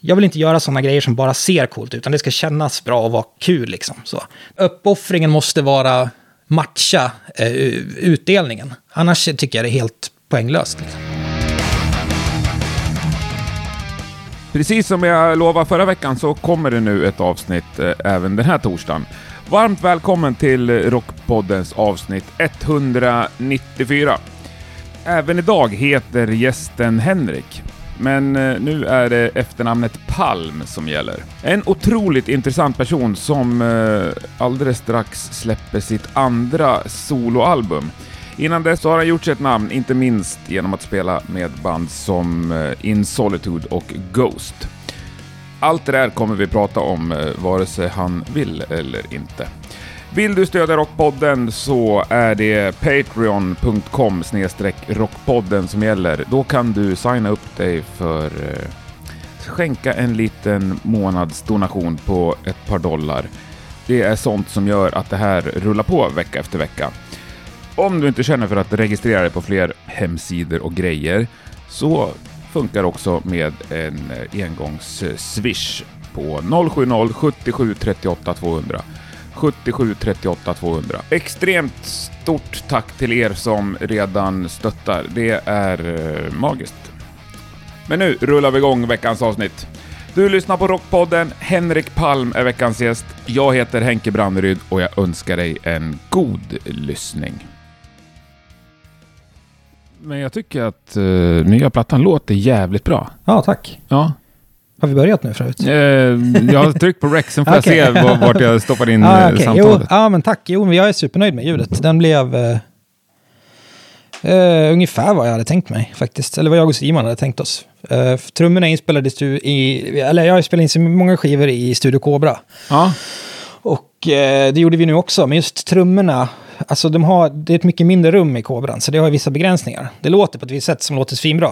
jag vill inte göra sådana grejer som bara ser coolt ut, utan det ska kännas bra och vara kul. Liksom. Så. Uppoffringen måste vara matcha eh, utdelningen. Annars tycker jag det är helt poänglöst. Liksom. Precis som jag lovade förra veckan så kommer det nu ett avsnitt eh, även den här torsdagen. Varmt välkommen till Rockpoddens avsnitt 194. Även idag heter gästen Henrik, men eh, nu är det efternamnet Palm som gäller. En otroligt intressant person som eh, alldeles strax släpper sitt andra soloalbum. Innan dess har han gjort sig ett namn, inte minst genom att spela med band som eh, In Solitude och Ghost. Allt det där kommer vi prata om vare sig han vill eller inte. Vill du stödja Rockpodden så är det patreon.com rockpodden som gäller. Då kan du signa upp dig för eh, skänka en liten månadsdonation på ett par dollar. Det är sånt som gör att det här rullar på vecka efter vecka. Om du inte känner för att registrera dig på fler hemsidor och grejer så funkar också med en eh, engångs-swish eh, på 070 77 38 200. 77 38 200. Extremt stort tack till er som redan stöttar. Det är eh, magiskt. Men nu rullar vi igång veckans avsnitt. Du lyssnar på Rockpodden. Henrik Palm är veckans gäst. Jag heter Henke Branneryd och jag önskar dig en god lyssning. Men jag tycker att uh, nya plattan låter jävligt bra. Ja, tack. Ja, har vi börjat nu förut? Eh, jag har tryckt på rec, sen får okay. jag se vart jag stoppar in ah, okay. samtalet. Jo, ja, men tack. Jo, jag är supernöjd med ljudet. Den blev eh, eh, ungefär vad jag hade tänkt mig faktiskt. Eller vad jag och Simon hade tänkt oss. Eh, trummorna inspelades i, eller jag har spelat in många skivor i Studio Cobra. Ja. Och eh, det gjorde vi nu också, men just trummorna, alltså de har, det är ett mycket mindre rum i Cobran, så det har vissa begränsningar. Det låter på ett visst sätt som låter svinbra.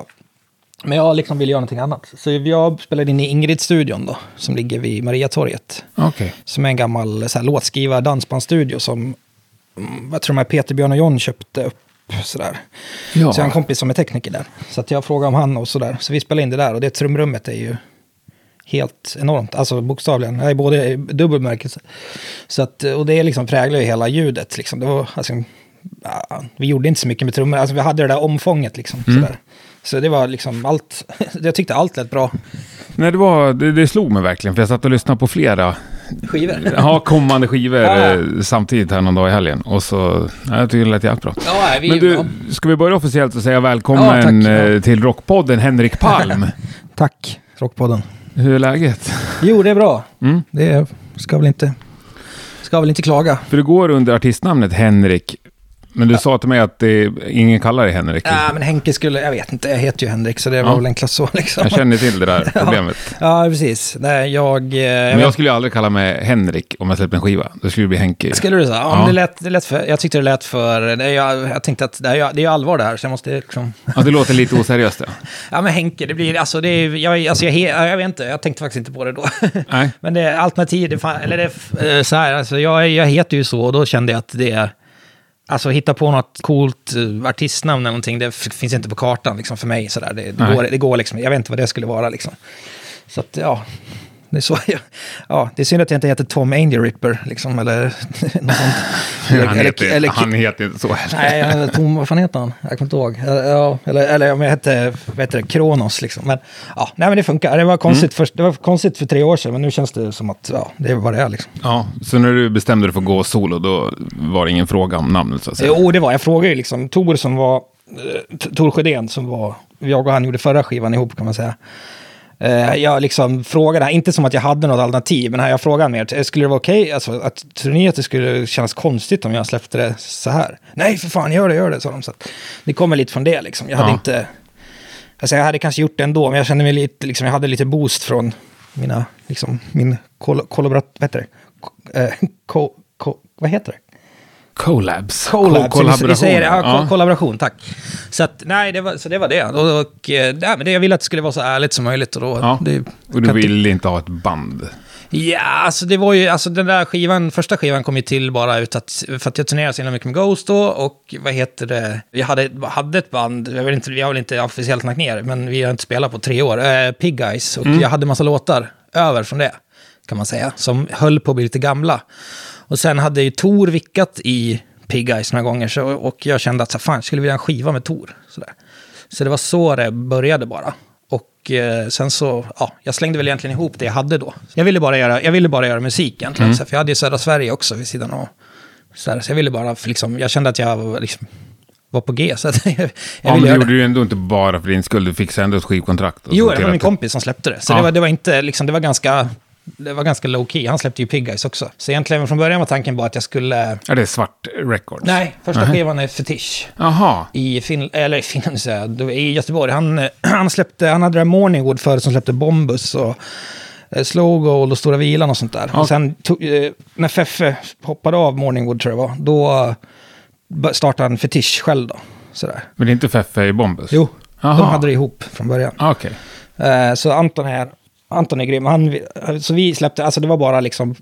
Men jag liksom vill göra någonting annat. Så jag spelade in i Ingrid-studion då, som ligger vid Mariatorget. Okay. Som är en gammal så här, låtskrivar dansbandsstudio som, mm, jag tror de Peter, Björn och John köpte upp. Sådär. Ja. Så jag har en kompis som är tekniker där. Så jag frågade om han och sådär. Så vi spelade in det där och det trumrummet är ju helt enormt. Alltså bokstavligen, jag är både dubbelmärkelse. Så att, och det liksom präglar ju hela ljudet. Liksom. Det var, alltså, vi gjorde inte så mycket med trummor, alltså, vi hade det där omfånget. Liksom, mm. sådär. Så det var liksom allt, jag tyckte allt lät bra. Nej, det, var, det, det slog mig verkligen, för jag satt och lyssnade på flera skivor. Ja, kommande skivor ja. Eh, samtidigt här någon dag i helgen. Och så, ja, jag tycker det lät jävligt bra. Ja, vi, Men du, ska vi börja officiellt och säga välkommen ja, eh, till Rockpodden, Henrik Palm. tack, Rockpodden. Hur är läget? Jo, det är bra. Mm. Det ska väl inte, ska väl inte klaga. För du går under artistnamnet Henrik men du sa till mig att det, ingen kallar dig Henrik. Ja, men Henke skulle, jag vet inte, jag heter ju Henrik så det var ja. väl enklast så liksom. Jag känner till det där problemet. ja, ja, precis. Nej, jag... Eh, jag men jag skulle ju aldrig kalla mig Henrik om jag släppte en skiva. Då skulle det bli Henke. Skulle du säga? Ja, ja. Det, lät, det lät för, jag tyckte det lät för... Det, jag, jag tänkte att det är, det är allvar det här, så jag måste liksom... ja, det låter lite oseriöst det. ja, men Henke, det blir... Alltså, det är, jag, alltså, jag, jag vet inte, jag tänkte faktiskt inte på det då. Nej. men det är alternativ, det, eller det eh, så här, alltså, jag, jag heter ju så och då kände jag att det är Alltså hitta på något coolt uh, artistnamn eller någonting, det finns inte på kartan liksom, för mig. Sådär. Det, det, går, det går liksom, jag vet inte vad det skulle vara liksom. Så att, ja, det är, så jag, ja, det är synd att jag inte heter Tom Angel Ripper, liksom, eller något sånt. Eller, han, heter, eller, han heter inte så heller. Nej, Tom, vad fan heter han? Jag kommer inte ihåg. Ja, eller, eller om jag hette, vad heter det, Kronos liksom. Men, ja, nej, men det funkar. Det var, konstigt mm. för, det var konstigt för tre år sedan, men nu känns det som att ja, det är vad det är. Liksom. Ja, så när du bestämde dig för att gå solo, då var det ingen fråga om namnet? Så att säga. Jo, det var. Jag frågade ju liksom Tor som var, eh, Tor Sjödén som var, jag och han gjorde förra skivan ihop kan man säga. Uh, jag liksom frågade, inte som att jag hade något alternativ, men jag frågade mer, skulle det vara okej, okay? alltså, att tror att det skulle kännas konstigt om jag släppte det så här? Nej, för fan, gör det, gör det, sa de. Så det kommer lite från det, liksom. Jag hade inte, alltså jag hade kanske gjort det ändå, men jag kände mig lite, liksom, jag hade lite boost från mina, liksom, min kollaborat, vad heter det? Uh, ko, ko, vad heter det? Collabs. Collabs, kollaboration. Säger ja, ja. kollaboration, tack. Så, att, nej, det var, så det var det. Och, och, nej, men det, jag ville att det skulle vara så ärligt som möjligt. Och, då, ja. det, och du ville inte ha ett band? Ja, alltså det var ju, alltså den där skivan, första skivan kom ju till bara ut att, för att jag turnerade så himla mycket med Ghost då, och vad heter det, vi hade, hade ett band, jag vill inte, vi har väl inte officiellt lagt ner, men vi har inte spelat på tre år, äh, Pig Eyes, och jag hade massa låtar över från det, kan man säga, som höll på att bli lite gamla. Och sen hade ju Tor vickat i Pig Eyes några gånger, så, och jag kände att så, fan, jag skulle vilja ha en skiva med Tor. Sådär. Så det var så det började bara. Och eh, sen så, ja, jag slängde väl egentligen ihop det jag hade då. Jag ville bara göra, jag ville bara göra musik egentligen, så, för jag hade ju södra Sverige också vid sidan av. Så, så jag ville bara, liksom, jag kände att jag var liksom, var på G. Så att jag, jag Ja, men det gjorde du ju ändå inte bara för din skull. Du fick ändå ett skivkontrakt. Jo, så det var min kompis som släppte det. Så Ja. det, var, det var inte, liksom, det var ganska... Det var ganska low key. Han släppte ju Pig Eyes också. Så egentligen från början var tanken bara att jag skulle... Ja, det är Svart Records. Nej, första Nej. skivan är Fetish. Jaha. I Finland, eller i Finland säger jag, i Göteborg. Han, han släppte, han hade det Morningwood förut som släppte Bombus och eh, Slow Gold och Stora Vilan och sånt där. Ja. Och sen tog, eh, när Feffe hoppade av Morningwood tror jag var, då startade han Fetish själv då. Sådär. Men det är inte Feffe i Bombus? Jo, Jaha. de hade det ihop från början. Ah, Okej. Eh, Så Anton här, Anton är grym. Han, så vi släppte, alltså det var bara liksom,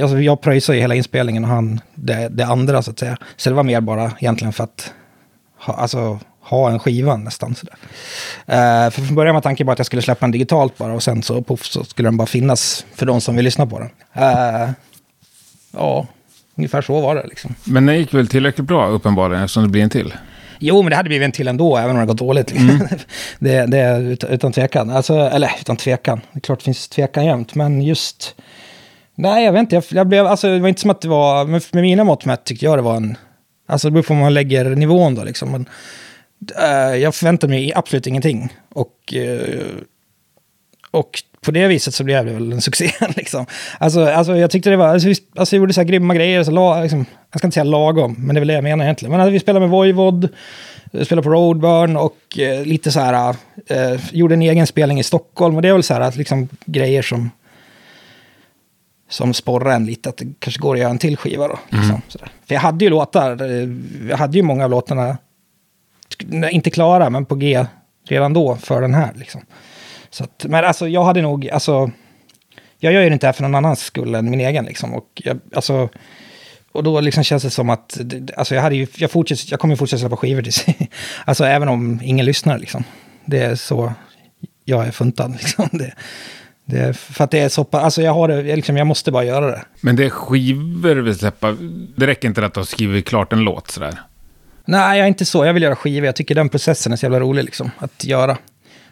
alltså jag pröjsade ju hela inspelningen och han det, det andra så att säga. Så det var mer bara egentligen för att ha, alltså, ha en skiva nästan sådär. Uh, eh, för från början var tanken bara att jag skulle släppa den digitalt bara och sen så puff så skulle den bara finnas för de som vill lyssna på den. Uh, ja, ungefär så var det liksom. Men det gick väl tillräckligt bra uppenbarligen eftersom det blir en till? Jo, men det hade blivit en till ändå, även om det gått dåligt. Liksom. det, det är utan, utan tvekan. Alltså, eller utan tvekan. Det är klart det finns tvekan jämt, men just... Nej, jag vet inte. Jag, jag blev, alltså, det var inte som att det var... Med, med mina mått mätt tyckte jag det var en... Alltså det beror på om man lägger nivån då liksom. Men, eh, jag förväntade mig absolut ingenting. Och, eh, och på det viset så blev det väl en succé. Liksom. Alltså, alltså, jag tyckte det var... Alltså, vi, alltså, jag gjorde så här grymma grejer. Så la, liksom, jag ska inte säga lagom, men det är väl det jag menar egentligen. Men alltså, vi spelade med Voivod, spelade på Roadburn och eh, lite så här... Eh, gjorde en egen spelning i Stockholm. Och det är väl så här att liksom, grejer som som sporrar en lite att det kanske går att göra en till skiva då. Liksom, sådär. För jag hade ju låtar, eh, jag hade ju många av låtarna, inte klara, men på G redan då för den här. Liksom. Så att, men alltså jag hade nog, alltså, jag gör ju det inte här för någon annans skull än min egen liksom. Och, jag, alltså, och då liksom känns det som att, det- alltså jag, hade ju, jag, fortsätter, jag kommer ju fortsätta släppa skivor tills, alltså även om ingen lyssnar liksom. Det är så jag är funtad liksom. Det, det för att det är så pass, alltså jag har det, jag, liksom, jag måste bara göra det. Men det är skivor vi släppa. Det räcker inte att du har skrivit klart en låt sådär. Nej, jag är inte så. Jag vill göra skivor. Jag tycker den processen är så jävla rolig liksom, att göra.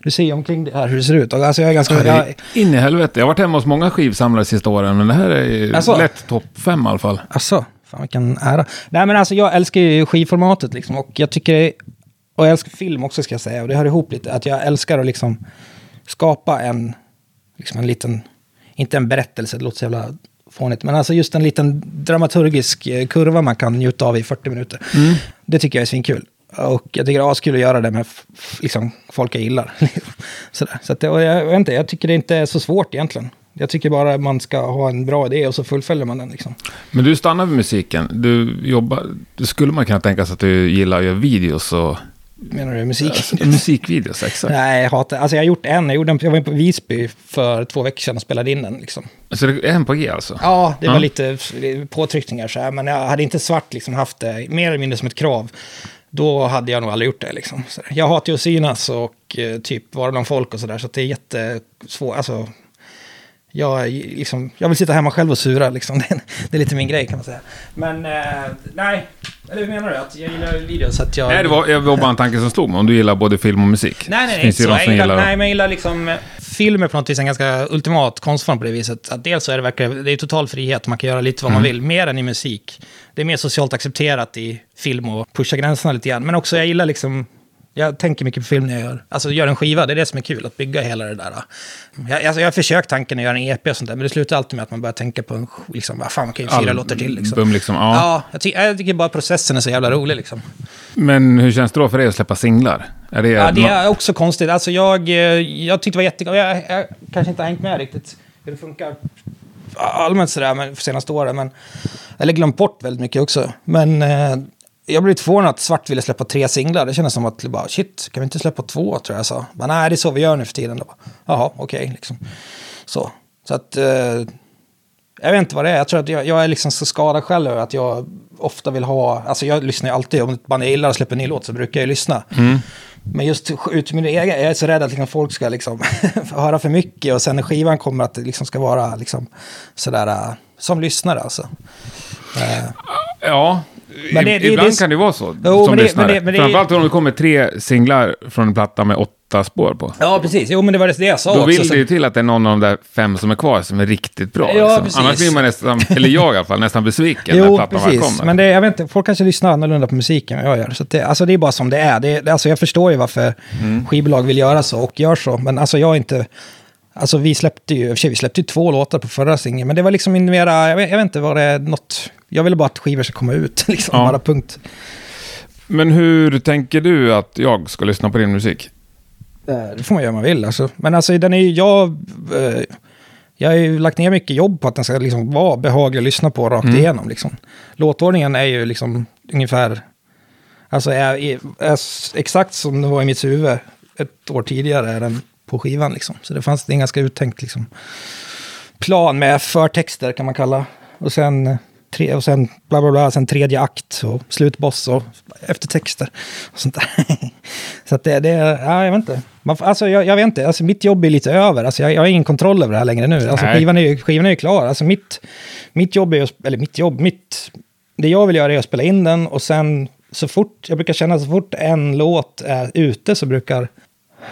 Du ser omkring det här hur det ser ut. Alltså jag är ganska... Jag, In i helvete. Jag har varit hemma hos många skivsamlare sista åren, men det här är Alltså? lätt topp fem i alla fall. alltså, fan vilken ära. Nej men alltså jag älskar ju skivformatet liksom. Och jag tycker... Och jag älskar film också ska jag säga. Och det hör ihop lite. Att jag älskar att liksom skapa en... Liksom en liten... Inte en berättelse, det låter så jävla fånigt. Men alltså just en liten dramaturgisk eh, kurva man kan njuta av i 40 minuter. Det tycker jag är svinkul. Och jag tycker det är askul att göra det med liksom, folk jag gillar. Sådär. Så att det, och jag, inte, jag tycker det inte är så svårt egentligen. Jag tycker bara att man ska ha en bra idé och så fullföljer man den. Liksom. Men du stannar vid musiken. Du jobbar... Skulle man kunna tänka sig att du gillar att göra videos och... Menar du musik? Musikvideos, exakt. Nej, jag hatar Alltså jag har gjort en. Jag, gjorde en, jag var på Visby för två veckor sedan och spelade in den. Liksom. Så det är en på G alltså? Ja, det var lite påtryckningar så här, men jag hade inte svart liksom haft det mer eller mindre som ett krav. Då hade jag nog aldrig gjort det liksom. Så jag hatar ju att synas och eh, typ vara bland folk och sådär, så att det är jättesvårt. Alltså, jag, liksom, jag vill sitta hemma själv och sura liksom. Det, är- det är lite min grej kan man säga. Men eh, nej, eller hur menar du? Att jag gillar videos? Att jag... Nej, det var, det var bara en tanke som slog mig. Om du gillar både film och musik. Nej, nej, Så nej. finns det så. Jag gillar, gillar... nej, men jag gillar liksom... Film är på något vis en ganska ultimat konstform på det viset. Att dels så är det verkligen, det är total frihet, man kan göra lite vad man vill, mer än i musik. Det är mer socialt accepterat i film och pusha gränserna lite grann. Men också, jag gillar liksom... Jag tänker mycket på film när jag gör, alltså gör en skiva, det är det som är kul, att bygga hela det där. Jag, alltså, jag har försökt tanken att göra en EP och sånt där, men det slutar alltid med att man börjar tänka på en, liksom, vad fan, man kan ju fyra låtar till liksom. Album liksom, ja. Ja, jag, ty- jag tycker bara processen är så jävla rolig liksom. Men hur känns det då för dig att släppa singlar? Är det, Ja, det är också konstigt. Alltså jag, eh, jag tyckte det var jättekul. Jag, jag kanske inte har hängt med riktigt hur det funkar allmänt sådär men, för senaste åren. Men, eller glömt bort väldigt mycket också. Men eh, jag blev lite förvånad att Svart ville släppa tre singlar. Det kändes som att, bara, shit, kan vi inte släppa två, tror jag jag sa. Men nej, det är så vi gör nu för tiden. Då. bara, Jaha, okej, liksom. Så. Så att, eh, Jag vet inte vad det är. Jag tror att jag, jag är liksom så skadad själv att jag ofta vill ha... Alltså jag lyssnar ju alltid. Om ett band jag gillar och släpper en ny låt så brukar jag ju lyssna. Men just ut min egen... Jag är så rädd att liksom folk ska liksom höra för mycket. Och sen när skivan kommer att det liksom ska vara liksom sådär... äh, Som lyssnare alltså. Eh, Ja, Men det- ibland det- kan det vara så. Jo, som lyssnare. Framförallt om det kommer tre singlar från en platta med åtta spår på. Ja, precis. Jo, men det var det jag sa Då också. vill Så- det ju till att det är någon av de där fem som är kvar som är riktigt bra. Ja, liksom. precis. Annars blir man nästan, eller jag i alla fall, nästan besviken när Jo, plattan väl precis. kommer. Men det, jag vet inte, folk kanske lyssnar annorlunda på musiken än jag gör. Så det, alltså det är bara som det är. Det, alltså jag förstår ju varför Mm. skivbolag vill göra så och gör så. Men alltså jag är inte... Alltså vi släppte ju, för sig, vi släppte ju två låtar på förra singeln. Men det var liksom mera, jag vet, jag vet inte vad det något... Jag ville bara att skivor ska komma ut, liksom. Ja. Bara punkt. Men hur tänker du att jag ska lyssna på din musik? Eh, Det får man göra om man vill. Alltså. Men alltså den är ju, jag... eh, Jag har ju lagt ner mycket jobb på att den ska liksom vara behaglig att lyssna på rakt Mm. igenom. Liksom. Låtordningen är ju liksom ungefär... Alltså är, är, exakt som det var i mitt huvud ett år tidigare är den på skivan. Liksom. Så det fanns en ganska uttänkt liksom, plan med förtexter kan man kalla. Och sen, tre, och sen bla bla bla, sen tredje akt och slutboss och eftertexter. Och sånt där. Så att det, det ja, jag vet inte. Man, alltså, jag, jag vet inte, alltså, mitt jobb är lite över. Alltså, jag, jag har ingen kontroll över det här längre nu. Alltså, Nej. skivan, är ju, skivan är ju klar. Alltså, mitt, mitt jobb är ju, eller mitt jobb, mitt, det jag vill göra är att spela in den och sen så fort, jag brukar känna så fort en låt är ute så brukar,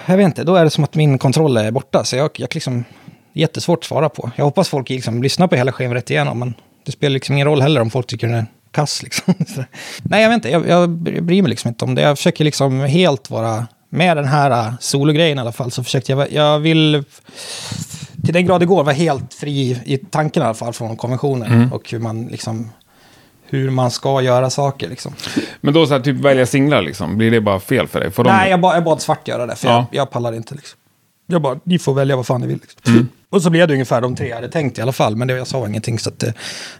jag vet inte, då är det som att min kontroll är borta. Så jag, jag liksom, jättesvårt att svara på. Jag hoppas folk liksom lyssnar på hela skivan rätt igenom, men det spelar liksom ingen roll heller om folk tycker den är kass. Liksom. Nej, jag vet inte, jag, jag bryr mig liksom inte om det. Jag försöker liksom helt vara, med den här uh, sologrejen i alla fall, så försökte jag, jag vill till den grad det går vara helt fri i tanken i alla fall från konventionen och hur man liksom hur man ska göra saker liksom. Men då så här, typ välja singlar liksom, blir det bara fel för dig? Får de... Nej, jag, ba, jag bad Svart göra det, för Ja. jag, jag pallar inte. Liksom. Jag bara, ni får välja vad fan ni vill. Liksom. Och så blev det ungefär de tre jag hade tänkt i alla fall, men det, jag sa ingenting. Så att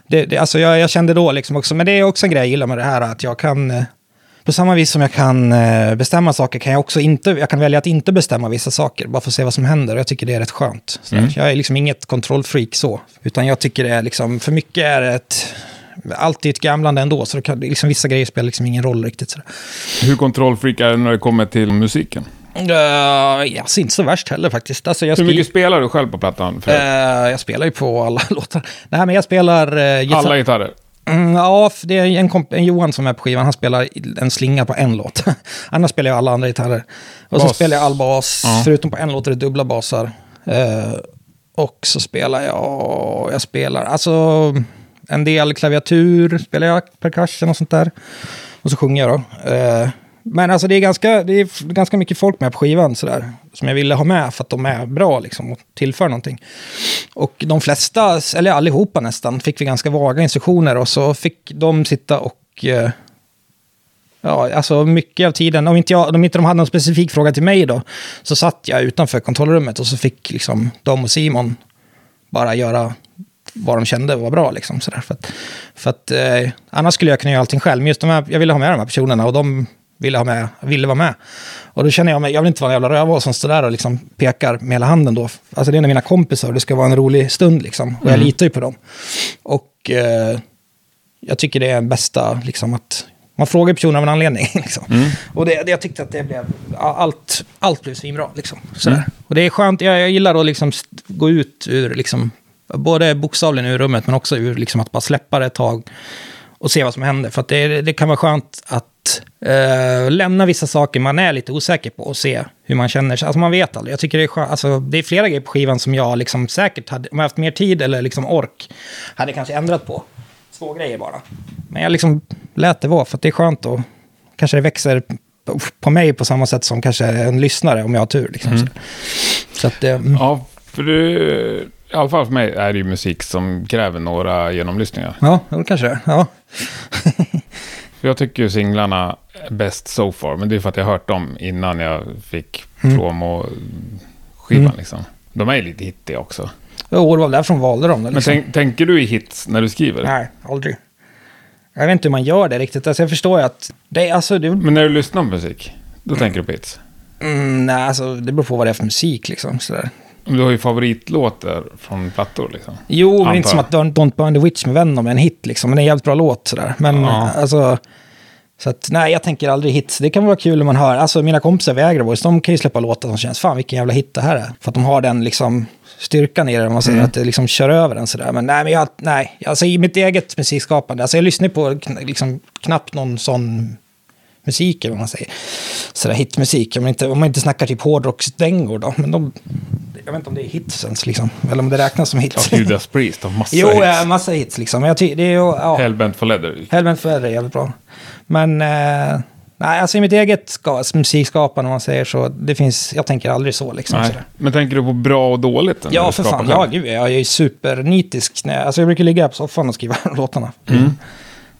det, det, alltså jag, jag kände då liksom också, men det är också en grej jag gillar med det här, att jag kan... eh, På samma vis som jag kan eh, bestämma saker kan jag också inte, jag kan välja att inte bestämma vissa saker, bara för att se vad som händer. Och jag tycker det är rätt skönt. Så Jag är liksom inget kontrollfreak så, utan jag tycker det är liksom, för mycket är ett, alltid ett gamlande ändå, så det kan, liksom, vissa grejer spelar liksom ingen roll riktigt. Så. Hur kontrollfreak är det när det kommer till musiken? Uh, ja, så inte så värst heller faktiskt. Alltså, Hur mycket spelar du själv på plattan? Eh, jag spelar ju på alla låtar. Nej, men jag spelar... Uh, gitarr. alla gitarrer? Mm, ja, det är en, komp- en Johan som är på skivan. Han spelar en slinga på en låt. Annars spelar jag alla andra gitarrer. Och så Bas. spelar jag all bas. Ja. Förutom på en låt är det dubbla basar. Eh, och så spelar jag... Jag spelar alltså en del klaviatur. Spelar jag percussion och sånt där. Och så sjunger jag då. Men alltså det är, ganska, det är ganska mycket folk med på skivan sådär. Som jag ville ha med för att de är bra liksom och tillför någonting. Och de flesta, eller allihopa nästan, fick vi ganska vaga instruktioner och så fick de sitta och... eh, Ja, alltså mycket av tiden, om inte, jag, om inte de hade någon specifik fråga till mig då, så satt jag utanför kontrollrummet och så fick liksom de och Simon bara göra vad de kände var bra. Liksom, sådär. För att, för att, eh, annars skulle jag kunna göra allting själv, men just de här, jag ville ha med de här personerna och de ville, ha med, ville vara med. Och då känner jag mig, jag vill inte vara en jävla rövhål som står där och liksom pekar med hela handen då. Alltså det är en av mina kompisar och det ska vara en rolig stund liksom. Och jag litar ju på dem. Och eh, jag tycker det är bästa, liksom att man frågar personen av en anledning. Liksom. Och det, det, jag tyckte att det blev, allt, allt blev svinbra. Liksom. Sådär. Och det är skönt, jag, jag gillar att liksom gå ut ur, liksom, både bokstavligen ur rummet, men också ur liksom, att bara släppa det ett tag och se vad som händer. För det, det kan vara skönt att eh, lämna vissa saker man är lite osäker på och se hur man känner sig. Alltså man vet aldrig. Jag tycker det är skönt. Alltså, det är flera grejer på skivan som jag liksom säkert hade, om jag haft mer tid eller liksom ork, hade kanske ändrat på. Små grejer bara. Men jag liksom lät det vara för att det är skönt och kanske det växer på mig på samma sätt som kanske en lyssnare om jag har tur. Liksom. Så, så att, eh, Ja, för du, i alla fall för mig är det ju musik som kräver några genomlyssningar. ja, det kanske det är. Ja. För jag tycker ju singlarna är bäst so far, men det är för att jag har hört dem innan jag fick Mm. promo-skivan liksom. De är ju lite hittiga också. Jo, det var därför de valde dem. Men Liksom. tänk, tänker du i hits när du skriver? Nej, aldrig. Jag vet inte hur man gör det riktigt. Alltså, jag förstår ju att... Det, alltså, det, Men när du lyssnar på musik, då tänker du på hits? mm, nej, alltså, det beror på vad det är för musik. Liksom, sådär. Du har ju favoritlåtar från plattor liksom. Jo, men Antar inte som att Don't, Burn the Witch med Venom är en hit liksom. Men det är en jävligt bra låt sådär. Men Ja. alltså... Så att, nej, jag tänker aldrig hits. Det kan vara kul när man hör, alltså mina kompisar vid Agraboys, de kan ju släppa låtar som känns, fan vilken jävla hit det här är. För att de har den liksom styrkan i det, om man säger att det liksom kör över den sådär. Men nej, men jag, nej, alltså i mitt eget musikskapande, alltså jag lyssnar på liksom knappt någon sån musik, eller vad man säger. Sådär hitmusik, om man inte, om man inte snackar typ hårdrocksdängor då. Men de, jag vet inte om det är hits ens liksom, eller om det räknas som hits. Ja, Judas Priest har massa Jo, hits. ja, massa hits liksom. Men jag ty- det är ju, ja. Hellbent for Leather. Helvete för det är jävligt bra. Men, eh, nej, alltså i mitt eget ska, musikskapande, om man säger så, det finns, jag tänker aldrig så liksom. Nej. Sådär. Men tänker du på bra och dåligt? Ja, för fan. Ja, gud, jag är ju supernitisk. När, alltså jag brukar ligga på soffan och skriva låtarna.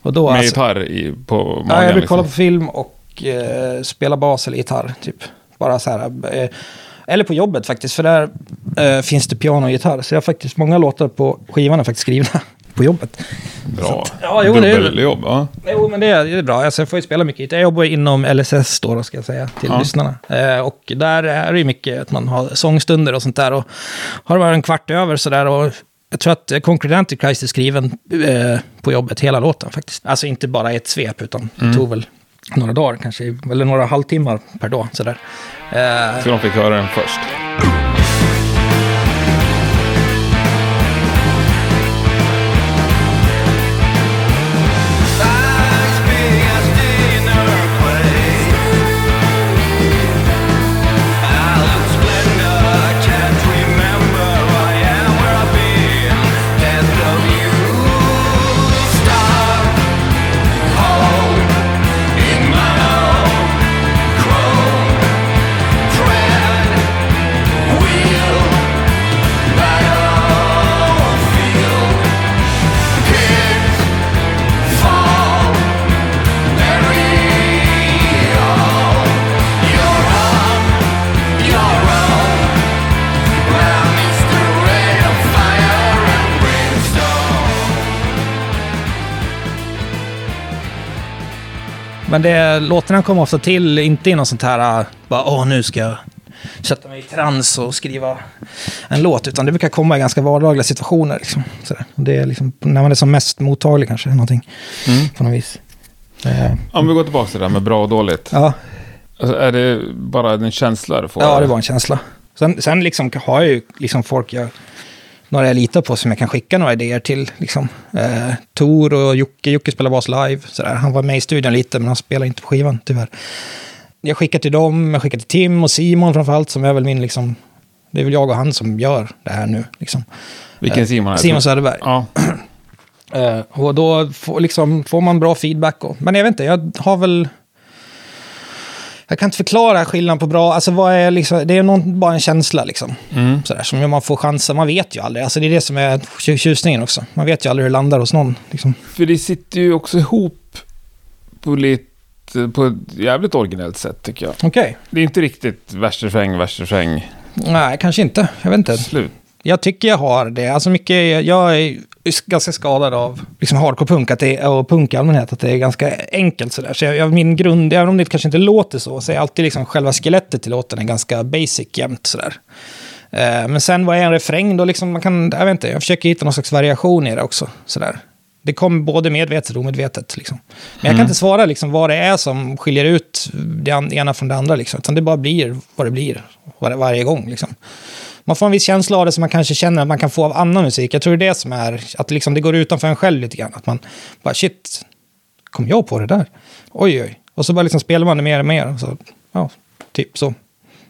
Och då, Med alltså, gitarr i, på magen? ja, jag brukar liksom. kolla på film och eh, spela bas eller gitarr, typ. Bara så här. Eh, eller på jobbet faktiskt, för där eh, finns det piano och gitarr. Så jag har faktiskt många låtar på skivan är faktiskt skrivna på jobbet. Bra. Ja, jo, Dubbeljobb, ja. Jo, men det är, det är bra. Alltså, jag får ju spela mycket. Jag jobbar inom LSS då, ska jag säga, till Ja. lyssnarna. Eh, och där är det ju mycket att man har sångstunder och sånt där. Och har det varit en kvart över så där och jag tror att Concrete Antichrist är skriven eh, på jobbet, hela låten faktiskt. Alltså inte bara ett svep, utan det tog väl några dagar kanske, eller några halvtimmar per dag. Sådär. Eh. Så de fick höra den först. Men det, låtarna kommer ofta till, inte i något sånt här, äh, bara åh nu ska jag sätta mig i trans och skriva en låt, utan det brukar komma i ganska vardagliga situationer. Liksom. Det är liksom när man är som mest mottaglig kanske, någonting på något vis. Eh, Om vi går tillbaka till det där med bra och dåligt. ja, Alltså, är det bara en känsla du får? ja, det var en känsla. Sen, sen liksom har jag ju liksom folk jag, några jag litar på som jag kan skicka några idéer till. Liksom. Eh, Tor och Jocke, Jocke spelar bas live. Sådär. Han var med i studion lite, men han spelar inte på skivan tyvärr. Jag skickar till dem, jag skickar till Tim och Simon framförallt, som är väl min liksom... Det är väl jag och han som gör det här nu. Liksom. Vilken Simon är det? Simon Söderberg. Ja. Eh, och då får, liksom, får man bra feedback. Och, men jag vet inte, jag har väl... Jag kan inte förklara skillnaden på bra, alltså vad är liksom, det är någon, bara en känsla liksom. Mm. Sådär, som man får chanser, man vet ju aldrig. Alltså det är det som är tju- tjusningen också. Man vet ju aldrig hur det landar hos någon. Liksom. För det sitter ju också ihop på lite, på ett jävligt originellt sätt tycker jag. Okej. Det är inte riktigt vers, refräng, Nej, kanske inte. Jag vet inte. slut. Jag tycker jag har det. Alltså mycket, jag är ganska skadad av liksom hardcore-punk att det är, och punk i allmänhet, att det är ganska enkelt sådär. Så jag, min grund, även om det kanske inte låter så, så är alltid liksom själva skelettet till låten är ganska basic jämt sådär. Eh, men sen vad är en refräng då? Liksom man kan, jag vet inte, jag försöker hitta någon slags variation i det också. Sådär. Det kommer både medvetet och omedvetet. Liksom. Men jag kan inte svara liksom, vad det är som skiljer ut det ena från det andra. Liksom. Utan det bara blir vad det blir var, varje gång. Liksom. Man får en viss känsla av det som man kanske känner att man kan få av annan musik. Jag tror det är det som är, att liksom det går utanför en själv lite grann. Att man bara, shit, kom jag på det där? Oj, oj. Och så bara liksom spelar man det mer och mer. Och så, ja, typ så.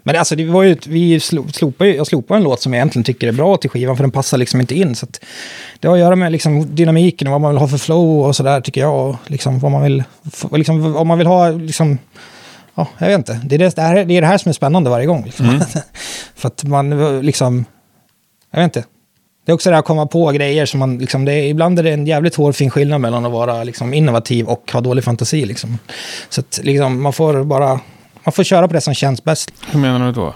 Men alltså, det var ju, vi slopade, ju- jag slopade en låt som jag egentligen tycker är bra till skivan, för den passar liksom inte in. Så att det har att göra med liksom dynamiken och vad man vill ha för flow och sådär, tycker jag. Och liksom vad man vill, liksom, om man vill ha, liksom, ja, jag vet inte. Det är det, här, det är det här som är spännande varje gång. Liksom. för att man liksom, jag vet inte. Det är också det här att komma på grejer som man, liksom, det är, ibland är det en jävligt hårfin skillnad mellan att vara liksom, innovativ och ha dålig fantasi. Liksom. Så att liksom, man får bara, man får köra på det som känns bäst. Hur menar du då?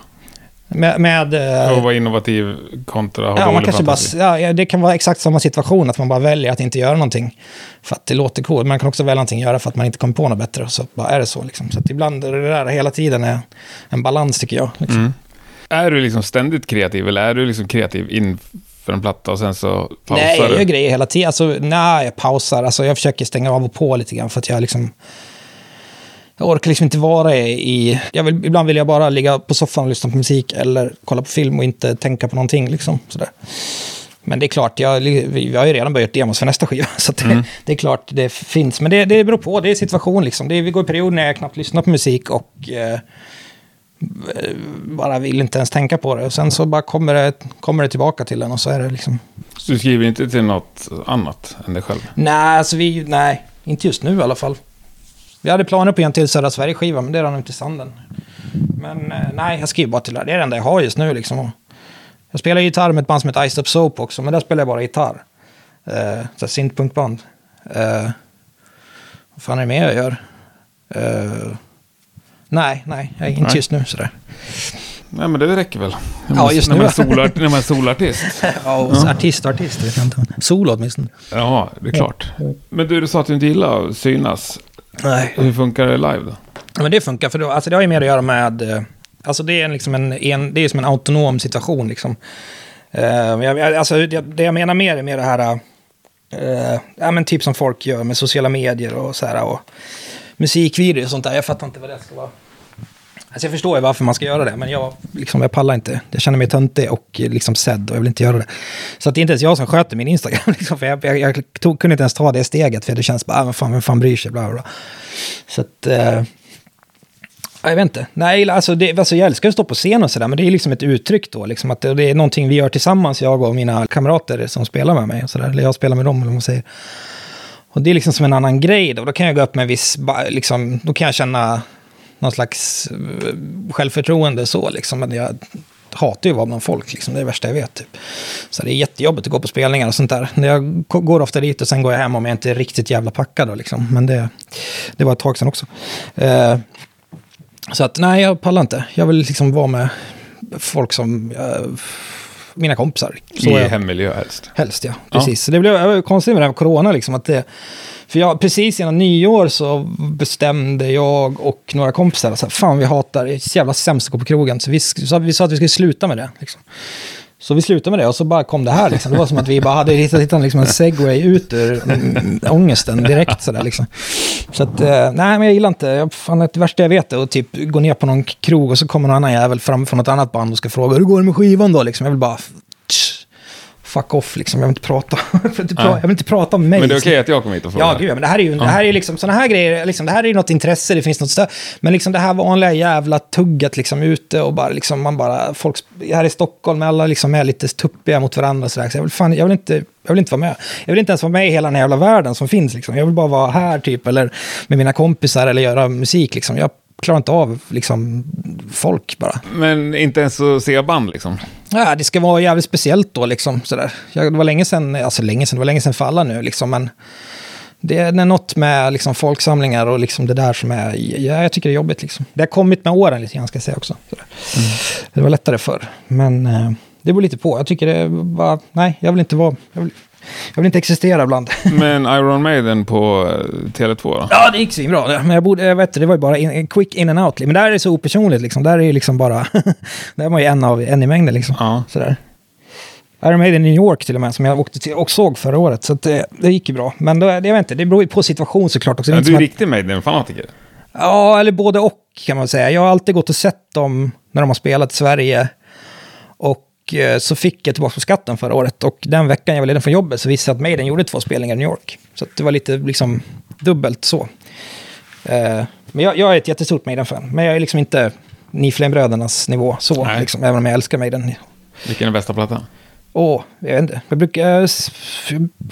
Med, med eh, Att vara innovativ kontra ha Ja, man kanske bara, fantasi? ja, ja, det kan vara exakt samma situation, att man bara väljer att inte göra någonting för att det låter coolt. Man kan också välja någonting att göra för att man inte kommer på något bättre. Och så bara är det så. Liksom. Så ibland är det där hela tiden är en balans, tycker jag. Liksom. Mm. Är du liksom ständigt kreativ eller är du liksom kreativ inför en platta och sen så pausar Nej, jag du? gör grejer hela tiden. Alltså, nej, jag pausar. Alltså, jag försöker stänga av och på lite grann för att jag liksom... Jag orkar liksom inte vara i... Jag vill, ibland vill jag bara ligga på soffan och lyssna på musik eller kolla på film och inte tänka på någonting. Liksom, sådär. Men det är klart, jag, jag har ju redan börjat demos för nästa skiva. Så det, Mm. det är klart det finns. Men det, det beror på, det är situation liksom. Det är, vi går i perioder när jag knappt lyssnar på musik och eh, bara vill inte ens tänka på det. Och sen så bara kommer det, kommer det tillbaka till en och så är det liksom... Så du skriver inte till något annat än dig själv? Nej, alltså vi, nej, inte just nu i alla fall. Vi hade planer på en till Södra Sverige-skiva, men det rann ut i sanden. Men eh, nej, jag skriver bara till det. Det är det enda jag har just nu liksom. Jag spelar gitarr med ett band som heter Iced Up Soap också, men där spelar jag bara gitarr. Eh, så här syntpunkband. Eh, vad fan är det mer jag gör? Eh, nej, nej, jag är inte Nej. just nu sådär. Nej, men det räcker väl? När Ja, man- just när nu. Man är solart, när man är solartist. Ja, och så artist artist vet jag inte. Solo åtminstone. Ja, det är klart. Men du, du sa att du inte gillar att synas. Nej. Hur funkar det live då? Men det funkar, för då, alltså det har ju mer att göra med... eh, Alltså det är, en, liksom en, en, det är som en autonom situation. Liksom. Eh, jag, alltså det, det jag menar mer är mer det här... eh, ja, men typ som folk gör med sociala medier och så här. Och musikvideor och sånt där. Jag fattar inte vad det ska vara. Alltså jag förstår ju varför man ska göra det, men jag, liksom, jag pallar inte. Jag känner mig töntig och liksom sedd och jag vill inte göra det. Så att det är inte ens jag som sköter min Instagram. Liksom, för jag, jag, jag tog, kunde inte ens ta det steget, för det känns bara, ah, fan, vem fan bryr sig? Bla, bla, bla. Så att... Eh, Jag vet inte. Nej, alltså, det, alltså jag älskar att stå på scen och sådär, men det är liksom ett uttryck då. Liksom, att det, det är någonting vi gör tillsammans, jag och mina kamrater som spelar med mig. Och så där, eller jag spelar med dem, eller vad man säger. Och det är liksom som en annan grej då. Då kan jag gå upp med en viss, liksom, då kan jag känna någon slags eh, självförtroende så liksom. Men jag hatar ju att vara bland folk, liksom. det är det värsta jag vet. Typ. Så det är jättejobbigt att gå på spelningar och sånt där. Jag går ofta dit och sen går jag hem om jag inte är riktigt jävla packad. Då, liksom. Men det, det var ett tag sedan också. Eh, så att nej, jag pallar inte. Jag vill liksom vara med folk som... eh, mina kompisar. Så I jag. hemmiljö helst. Helst ja, precis. Så det blev konstigt med det här med corona liksom. Att det, för jag, precis innan nyår så bestämde jag och några kompisar att fan vi hatar, det är så jävla sämst att gå på krogen. Så vi, så vi sa att vi skulle sluta med det. Liksom. Så vi slutade med det och så bara kom det här. Liksom. Det var som att vi bara hade hittat, hittat liksom en segway ut ur mm, ångesten direkt. Sådär, liksom. Så att, eh, nej men jag gillar inte, jag, fan, det värsta jag vet är att typ gå ner på någon krog och så kommer någon annan jävel fram från något annat band och ska fråga hur går det med skivan då? Liksom. Jag vill bara, fuck off liksom, jag vill inte prata. jag, vill inte pra- jag vill inte prata om mig. Men det är okej att jag kommer hit och frågar? Ja, gud, men det här är ju, det här är liksom, sådana här grejer, liksom, det här är ju något intresse, det finns något större. Men liksom det här vanliga jävla tugget liksom ute och bara liksom, man bara, folk, här i Stockholm, alla liksom är lite tuppiga mot varandra så, där, så jag vill fan, jag vill inte, jag vill inte vara med. Jag vill inte ens vara med i hela den här jävla världen som finns liksom. Jag vill bara vara här typ, eller med mina kompisar, eller göra musik liksom. Jag klarar inte av liksom folk bara. Men inte ens att se band liksom? Ja, det ska vara jävligt speciellt då liksom. Sådär. Jag, det var länge sedan, alltså länge sedan, det var länge sedan för alla nu liksom. Men det är något med liksom folksamlingar och liksom det där som är, ja, jag tycker det är jobbigt liksom. Det har kommit med åren lite grann ska jag säga också. Sådär. Det var lättare förr. Men eh, det beror lite på. Jag tycker det var, nej, jag vill inte vara, jag vill, jag vill inte existera ibland. Men Iron Maiden på eh, Tele2 då? Ja, det gick svinbra. Men jag borde, jag vet, det var ju bara in, quick in and out. Men där är det så opersonligt liksom. Där är det liksom bara, där är man ju en av en i mängden liksom. Ja. Sådär. Iron Maiden i New York till och med, som jag åkte till och såg förra året. Så det, det gick ju bra. Men då, jag vet inte, det beror ju på situation såklart också. Ja, du är att- riktig Maiden-fanatiker? Ja, eller både och kan man säga. Jag har alltid gått och sett dem när de har spelat i Sverige. Och eh, så fick jag tillbaka på skatten förra året. Och den veckan jag var ledig från jobbet så visste jag att Maiden gjorde två spelningar i New York. Så det var lite liksom dubbelt så. Eh, men jag, jag är ett jättestort Maiden-fan. Men jag är liksom inte Niflame-brödernas nivå så. Liksom, även om jag älskar Maiden. Vilken är bästa plattan? Åh, jag vet inte. Jag brukar...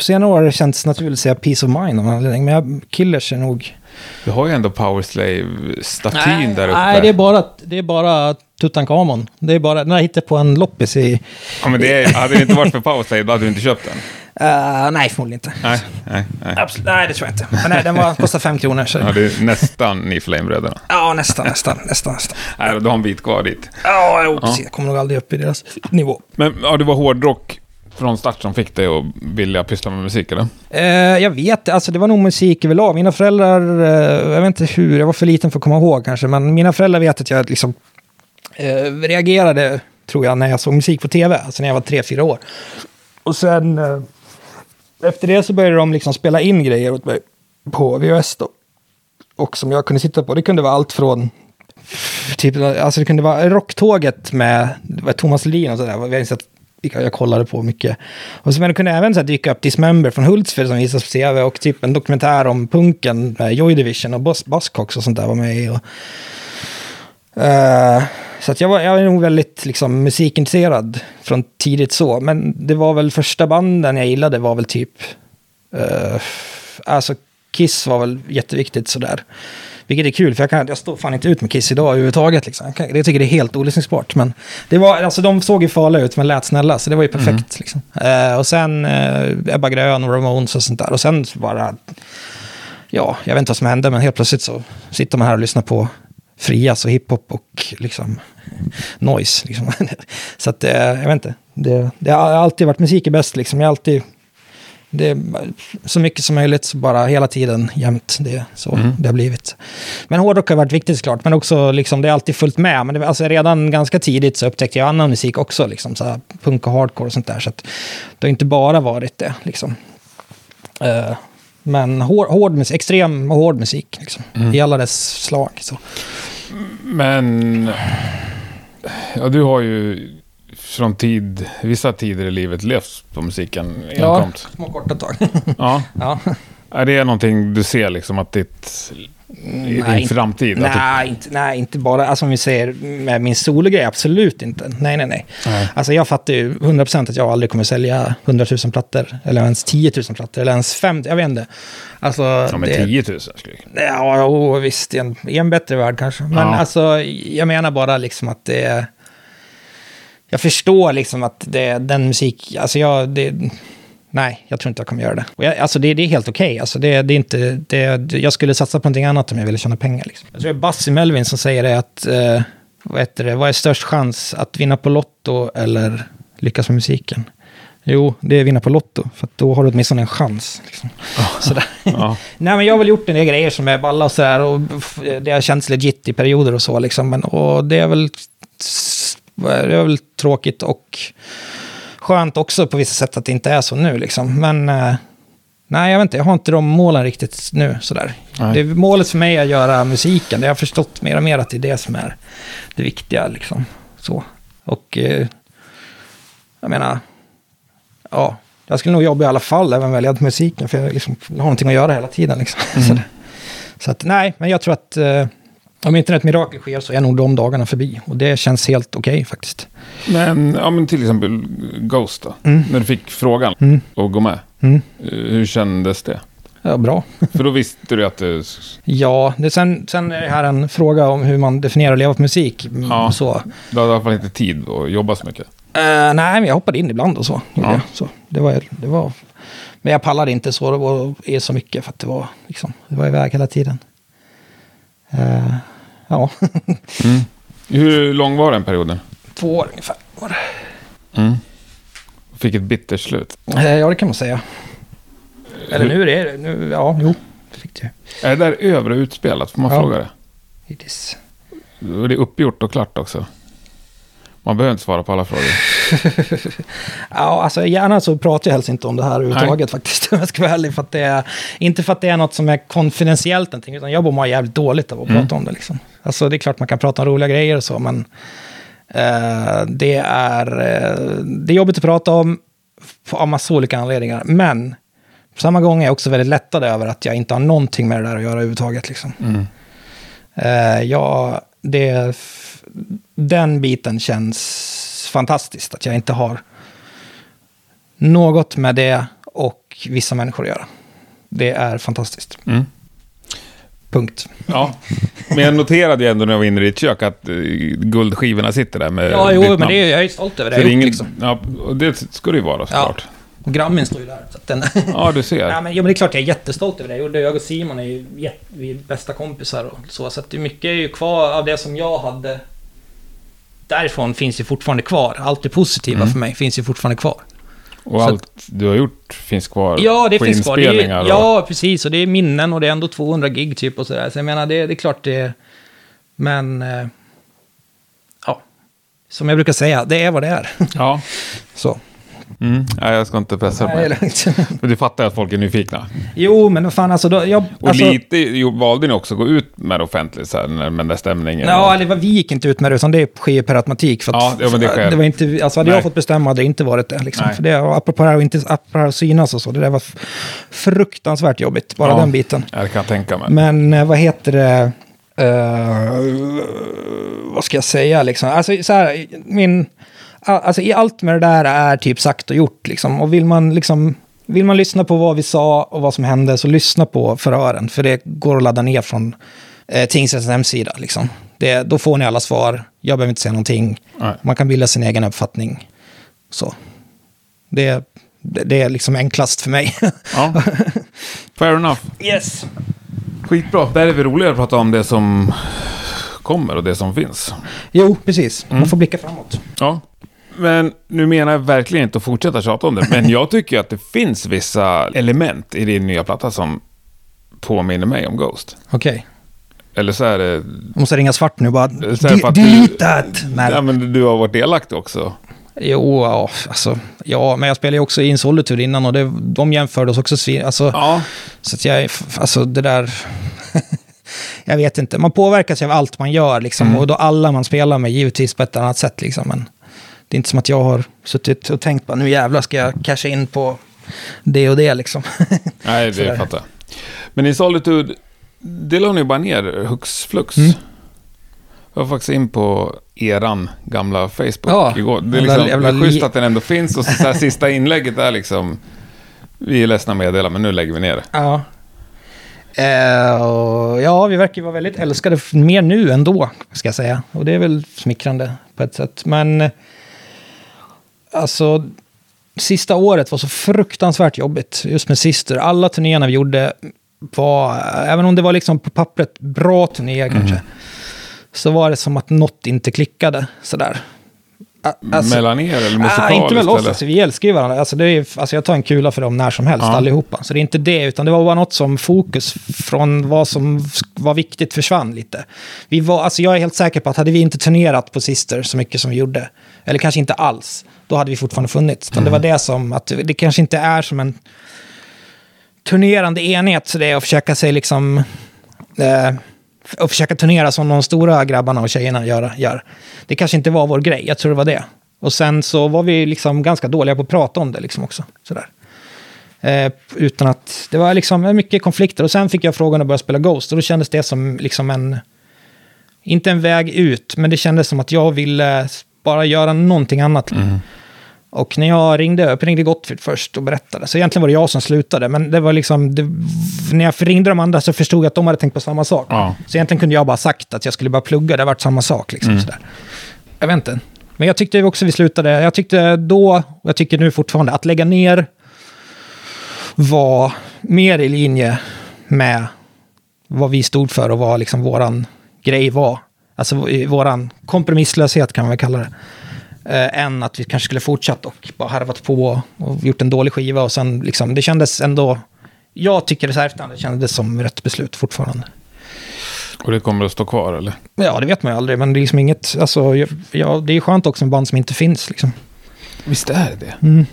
senare år har det känts naturligt att säga Peace of Mind av anledning. Men jag, Killers är nog... Du har ju ändå Powerslave-statyn där uppe. Nej, det är bara, det är bara Tutankhamon. Det är bara, den har jag hittat på en loppis i... Ja, men det är, hade det inte varit för Powerslave, då hade du inte köpt den. Uh, nej, förmodligen inte. Nej, nej, nej. Absolut, nej, det tror jag inte. Men nej, den var, kostar fem kronor. Så. Ja, det är nästan ni Flame-bröderna. Ja, nästan, nästan, nästan. nästan. Nej, du har en bit kvar dit. Ja, jo, precis. Jag kommer nog aldrig upp i deras nivå. Men ja, det var hårdrock från start som fick dig att vilja pyssla med musik, eller? Eh, jag vet alltså det var nog musik överlag. Mina föräldrar, eh, jag vet inte hur, jag var för liten för att komma ihåg kanske, men mina föräldrar vet att jag liksom eh, reagerade, tror jag, när jag såg musik på tv, alltså när jag var tre, fyra år. Och sen, eh, efter det så började de liksom spela in grejer åt mig på VHS då. Och som jag kunde sitta på, det kunde vara allt från Typ, alltså det kunde vara Rocktåget med det var Thomas Ledin och sådär. Jag jag kollade på mycket. Och så, men det kunde även så här, dyka upp Dismember från Hultsfred som visas på tv. Och typ en dokumentär om punken, med Joy Division och Buzzcocks och sånt där var med i. Och, uh, så att jag, var, jag var nog väldigt liksom, musikintresserad från tidigt så. Men det var väl första banden jag gillade var väl typ... Uh, alltså Kiss var väl jätteviktigt sådär. Vilket är kul, för jag, kan, jag står fan inte ut med Kiss idag överhuvudtaget. Liksom. Jag, tycker det är helt olyssningsbart. Men det var, alltså, de såg ju farliga ut, men lät snälla, så det var ju perfekt. Mm. Liksom. Uh, och sen uh, Ebba Grön och Ramones och sånt där. Och sen bara... Ja, jag vet inte vad som hände, men helt plötsligt så sitter man här och lyssnar på Frias och hiphop och liksom noise. Liksom. så att, uh, jag vet inte. Det, det har alltid varit musik är bäst, liksom. Jag har alltid det är så mycket som möjligt, bara hela tiden, jämt. Det är så mm. det har blivit. Men hårdrock har varit viktigt såklart, men också liksom, det har alltid följt med. Men det, alltså, redan ganska tidigt så upptäckte jag annan musik också, liksom, så här, punk och hardcore och sånt där. Så att, det har inte bara varit det. Liksom. Uh, men hård, hård musik, extrem och hård musik, liksom, mm. i alla dess slag. Så. Men, ja, du har ju från tid, vissa tider i livet levt på musiken enkomt? Ja, små korta tag. ja. ja. Är det någonting du ser liksom att ditt i nej, din framtid? Nej, du... inte, nej, inte bara, alltså om vi säger med min sologrej, absolut inte. Nej, nej, nej. nej. Alltså jag fattar ju 100% att jag aldrig kommer sälja 100 000 plattor, eller ens 10 000 plattor, eller ens 50, jag vet inte. Alltså, ja, men 10 000 skulle jag Ja, oh, visst, i en, i en bättre värld kanske. Men ja. alltså, jag menar bara liksom att det är jag förstår liksom att det, den musik, alltså jag, det, nej, jag tror inte jag kommer göra det. Och jag, alltså det, det är helt okej, okay. alltså det, det, är inte, det, jag skulle satsa på någonting annat om jag ville tjäna pengar. Liksom. Jag tror det är Bassi Melvin som säger det att, eh, vad heter det, vad är störst chans, att vinna på Lotto eller lyckas med musiken? Jo, det är vinna på Lotto, för då har du åtminstone en chans. Liksom. Oh. Sådär. Oh. Nej, men jag har väl gjort en del grejer som är balla och sådär, och det har känts legit i perioder och så, liksom. Men, och det är väl det är väl tråkigt och skönt också på vissa sätt att det inte är så nu. Liksom. Men eh, nej, jag vet inte, jag har inte de målen riktigt nu. Sådär. Det, målet för mig är att göra musiken. Det har jag förstått mer och mer att det är det som är det viktiga. Liksom. Så. Och eh, jag menar, ja, jag skulle nog jobba i alla fall, även välja musiken, för jag liksom, har någonting att göra hela tiden. Liksom. Mm. så, så, att, nej, men jag tror att eh, om inte ett mirakel sker så är nog de dagarna förbi. Och det känns helt okej okay, faktiskt. Men, ja, men till exempel Ghost då? Mm. När du fick frågan mm. att gå med. Mm. Eh, hur kändes det? Ja, bra. För då visste du att det... Ja, det, sen, sen är det här en fråga om hur man definierar att leva på musik. Ja, så. Du hade i alla fall inte tid att jobba så mycket. Uh, nej, men jag hoppade in ibland och så. Ja. så det, var, det var... Men jag pallade inte så, det var, så mycket för att det var, liksom, det var iväg hela tiden. Uh, ja. mm. Hur lång var den perioden? Två år ungefär det. Mm. Fick ett bittert slut? Eh, ja, det kan man säga. Eller nu är det, nu, ja, jo, det fick det Är det där och utspelat? Får man ja. fråga det? It is. Då är det uppgjort och klart också. Man behöver inte svara på alla frågor. ja, alltså gärna så pratar jag helst inte om det här överhuvudtaget faktiskt. jag ska vara ärlig. För att det är, inte för att det är något som är konfidentiellt någonting, utan jag mår jävligt dåligt av att mm. prata om det. Liksom. Alltså det är klart man kan prata om roliga grejer och så, men uh, det, är, uh, det är jobbigt att prata om av massa olika anledningar. Men på samma gång är jag också väldigt lättad över att jag inte har någonting med det där att göra överhuvudtaget. Liksom. Mm. Uh, jag, det den biten känns fantastiskt. Att jag inte har något med det och vissa människor att göra. Det är fantastiskt. Mm. Punkt. Ja, men jag noterade ju ändå när jag var inne i ditt kök att uh, guldskivorna sitter där med Ja, jo, men det är, jag är stolt över det. det ingen, liksom. Ja, det ska det ju vara såklart. Ja. Och Grammin står ju där. Så den... Ja, du ser. ja, men, ja, men det är klart jag är jättestolt över det. Jag och Simon är ju vi är bästa kompisar och så. Så att det är mycket är ju kvar av det som jag hade därifrån finns ju fortfarande kvar. Allt det positiva mm. för mig finns ju fortfarande kvar. Och så allt att, du har gjort finns kvar ja, det på finns kvar. Det är, ja, precis. Och det är minnen och det är ändå 200 gig typ och sådär. Så jag menar, det, det är klart det... Men... Eh, ja. som jag brukar säga, det är vad det är. Ja. Så. Mm. Nej, jag ska inte pressa Nej, det. Men du fattar att folk är nyfikna. jo, men vad fan alltså, då, jag, Och alltså, lite jo, valde ni också att gå ut med det offentligt, så här, med den där stämningen. Ja, eller vi gick inte ut med det, utan det sker per automatik. För att, Ja, men det sker. det var inte, alltså hade Nej. jag fått bestämma hade det inte varit det. Liksom. Nej. För det och apropå det här inte apropå här synas och så, det där var fruktansvärt jobbigt, bara Ja. den biten. Ja, det kan jag tänka mig. Men eh, vad heter det? Eh, vad ska jag säga liksom? Alltså, så här, min, alltså, i allt med det där är typ sagt och gjort. Liksom. Och vill man, liksom, vill man lyssna på vad vi sa och vad som hände, så lyssna på förhören. För det går att ladda ner från eh, tingsrättens hemsida. Liksom. Det, då får ni alla svar. Jag behöver inte säga någonting. Nej. Man kan bilda sin egen uppfattning. Så. Det, det, det är liksom enklast för mig. Ja. Fair enough. yes. Skitbra. Där är vi roligare att prata om det som kommer och det som finns. Jo, precis. Mm. Man får blicka framåt. Ja. Men nu menar jag verkligen inte att fortsätta tjata om det. Men jag tycker att det finns vissa element i din nya platta som påminner mig om Ghost. Okej. Eller så är det... Jag måste ringa svart nu bara. Så är det för att De- du- delete that! Ja, men du har varit delaktig också. Jo, ja, alltså, ja, men jag spelade ju också in Solitude innan och det, de jämförde oss också. svin- Alltså, Ja. Så att jag, alltså det där... jag vet inte, man påverkas av allt man gör liksom. Mm. Och då alla man spelar med givetvis på ett annat sätt liksom. Men det är inte som att jag har suttit och tänkt på nu jävlar ska jag casha in på det och det liksom. Nej, det fattar jag. Men i Solitude, det la ni bara ner hux flux. Mm. Jag var faktiskt in på eran gamla Facebook Ja, igår. Det är jävla- liksom jävla är schysst att den ändå finns och så, så sista inlägget är liksom vi är ledsna att meddela, men nu lägger vi ner det. Ja. Eh, och ja, vi verkar vara väldigt älskade mer nu än då, ska jag säga. Och det är väl smickrande på ett sätt. Men alltså, sista året var så fruktansvärt jobbigt just med Sister. Alla turnéerna vi gjorde var, även om det var liksom på pappret bra turnéer kanske, så var det som att något inte klickade sådär. A- alltså- Mellan er eller Ah, musikaliskt? inte väl oss, alltså, vi älskar ju varandra. Alltså, det är, alltså, jag tar en kula för dem när som helst, Ja. allihopa. Så det är inte det, utan det var bara något som fokus från vad som var viktigt försvann lite. Vi var, alltså, jag är helt säker på att hade vi inte turnerat på Sister så mycket som vi gjorde, eller kanske inte alls, då hade vi fortfarande funnits. Utan det var det som, att det kanske inte är som en turnerande enhet, så det är att försöka sig liksom... Eh, och försöka turnera som de stora grabbarna och tjejerna gör, gör. Det kanske inte var vår grej, jag tror det var det. Och sen så var vi liksom ganska dåliga på att prata om det liksom också. Sådär. Eh, utan att, det var liksom mycket konflikter. Och sen fick jag frågan att börja spela Ghost. Och då kändes det som liksom en, inte en väg ut, men det kändes som att jag ville bara göra någonting annat. Mm. Och när jag ringde, jag ringde Gottfrid först och berättade. Så egentligen var det jag som slutade. Men det var liksom, det, när jag ringde de andra så förstod jag att de hade tänkt på samma sak. Ja. Så egentligen kunde jag bara sagt att jag skulle bara plugga, det har varit samma sak. Liksom, sådär. Jag vet inte. Men jag tyckte också vi slutade, jag tyckte då, och jag tycker nu fortfarande, att lägga ner var mer i linje med vad vi stod för och vad liksom våran grej var. Alltså våran kompromisslöshet kan man väl kalla det. Eh, än att vi kanske skulle fortsatt och bara harvat på och gjort en dålig skiva och sen liksom, det kändes ändå, jag tycker det så här efterhand, det kändes som rätt beslut fortfarande. Och det kommer att stå kvar eller? Ja, det vet man ju aldrig, men det är liksom inget, alltså, ja, det är skönt också med band som inte finns liksom. Visst är det det? Mm.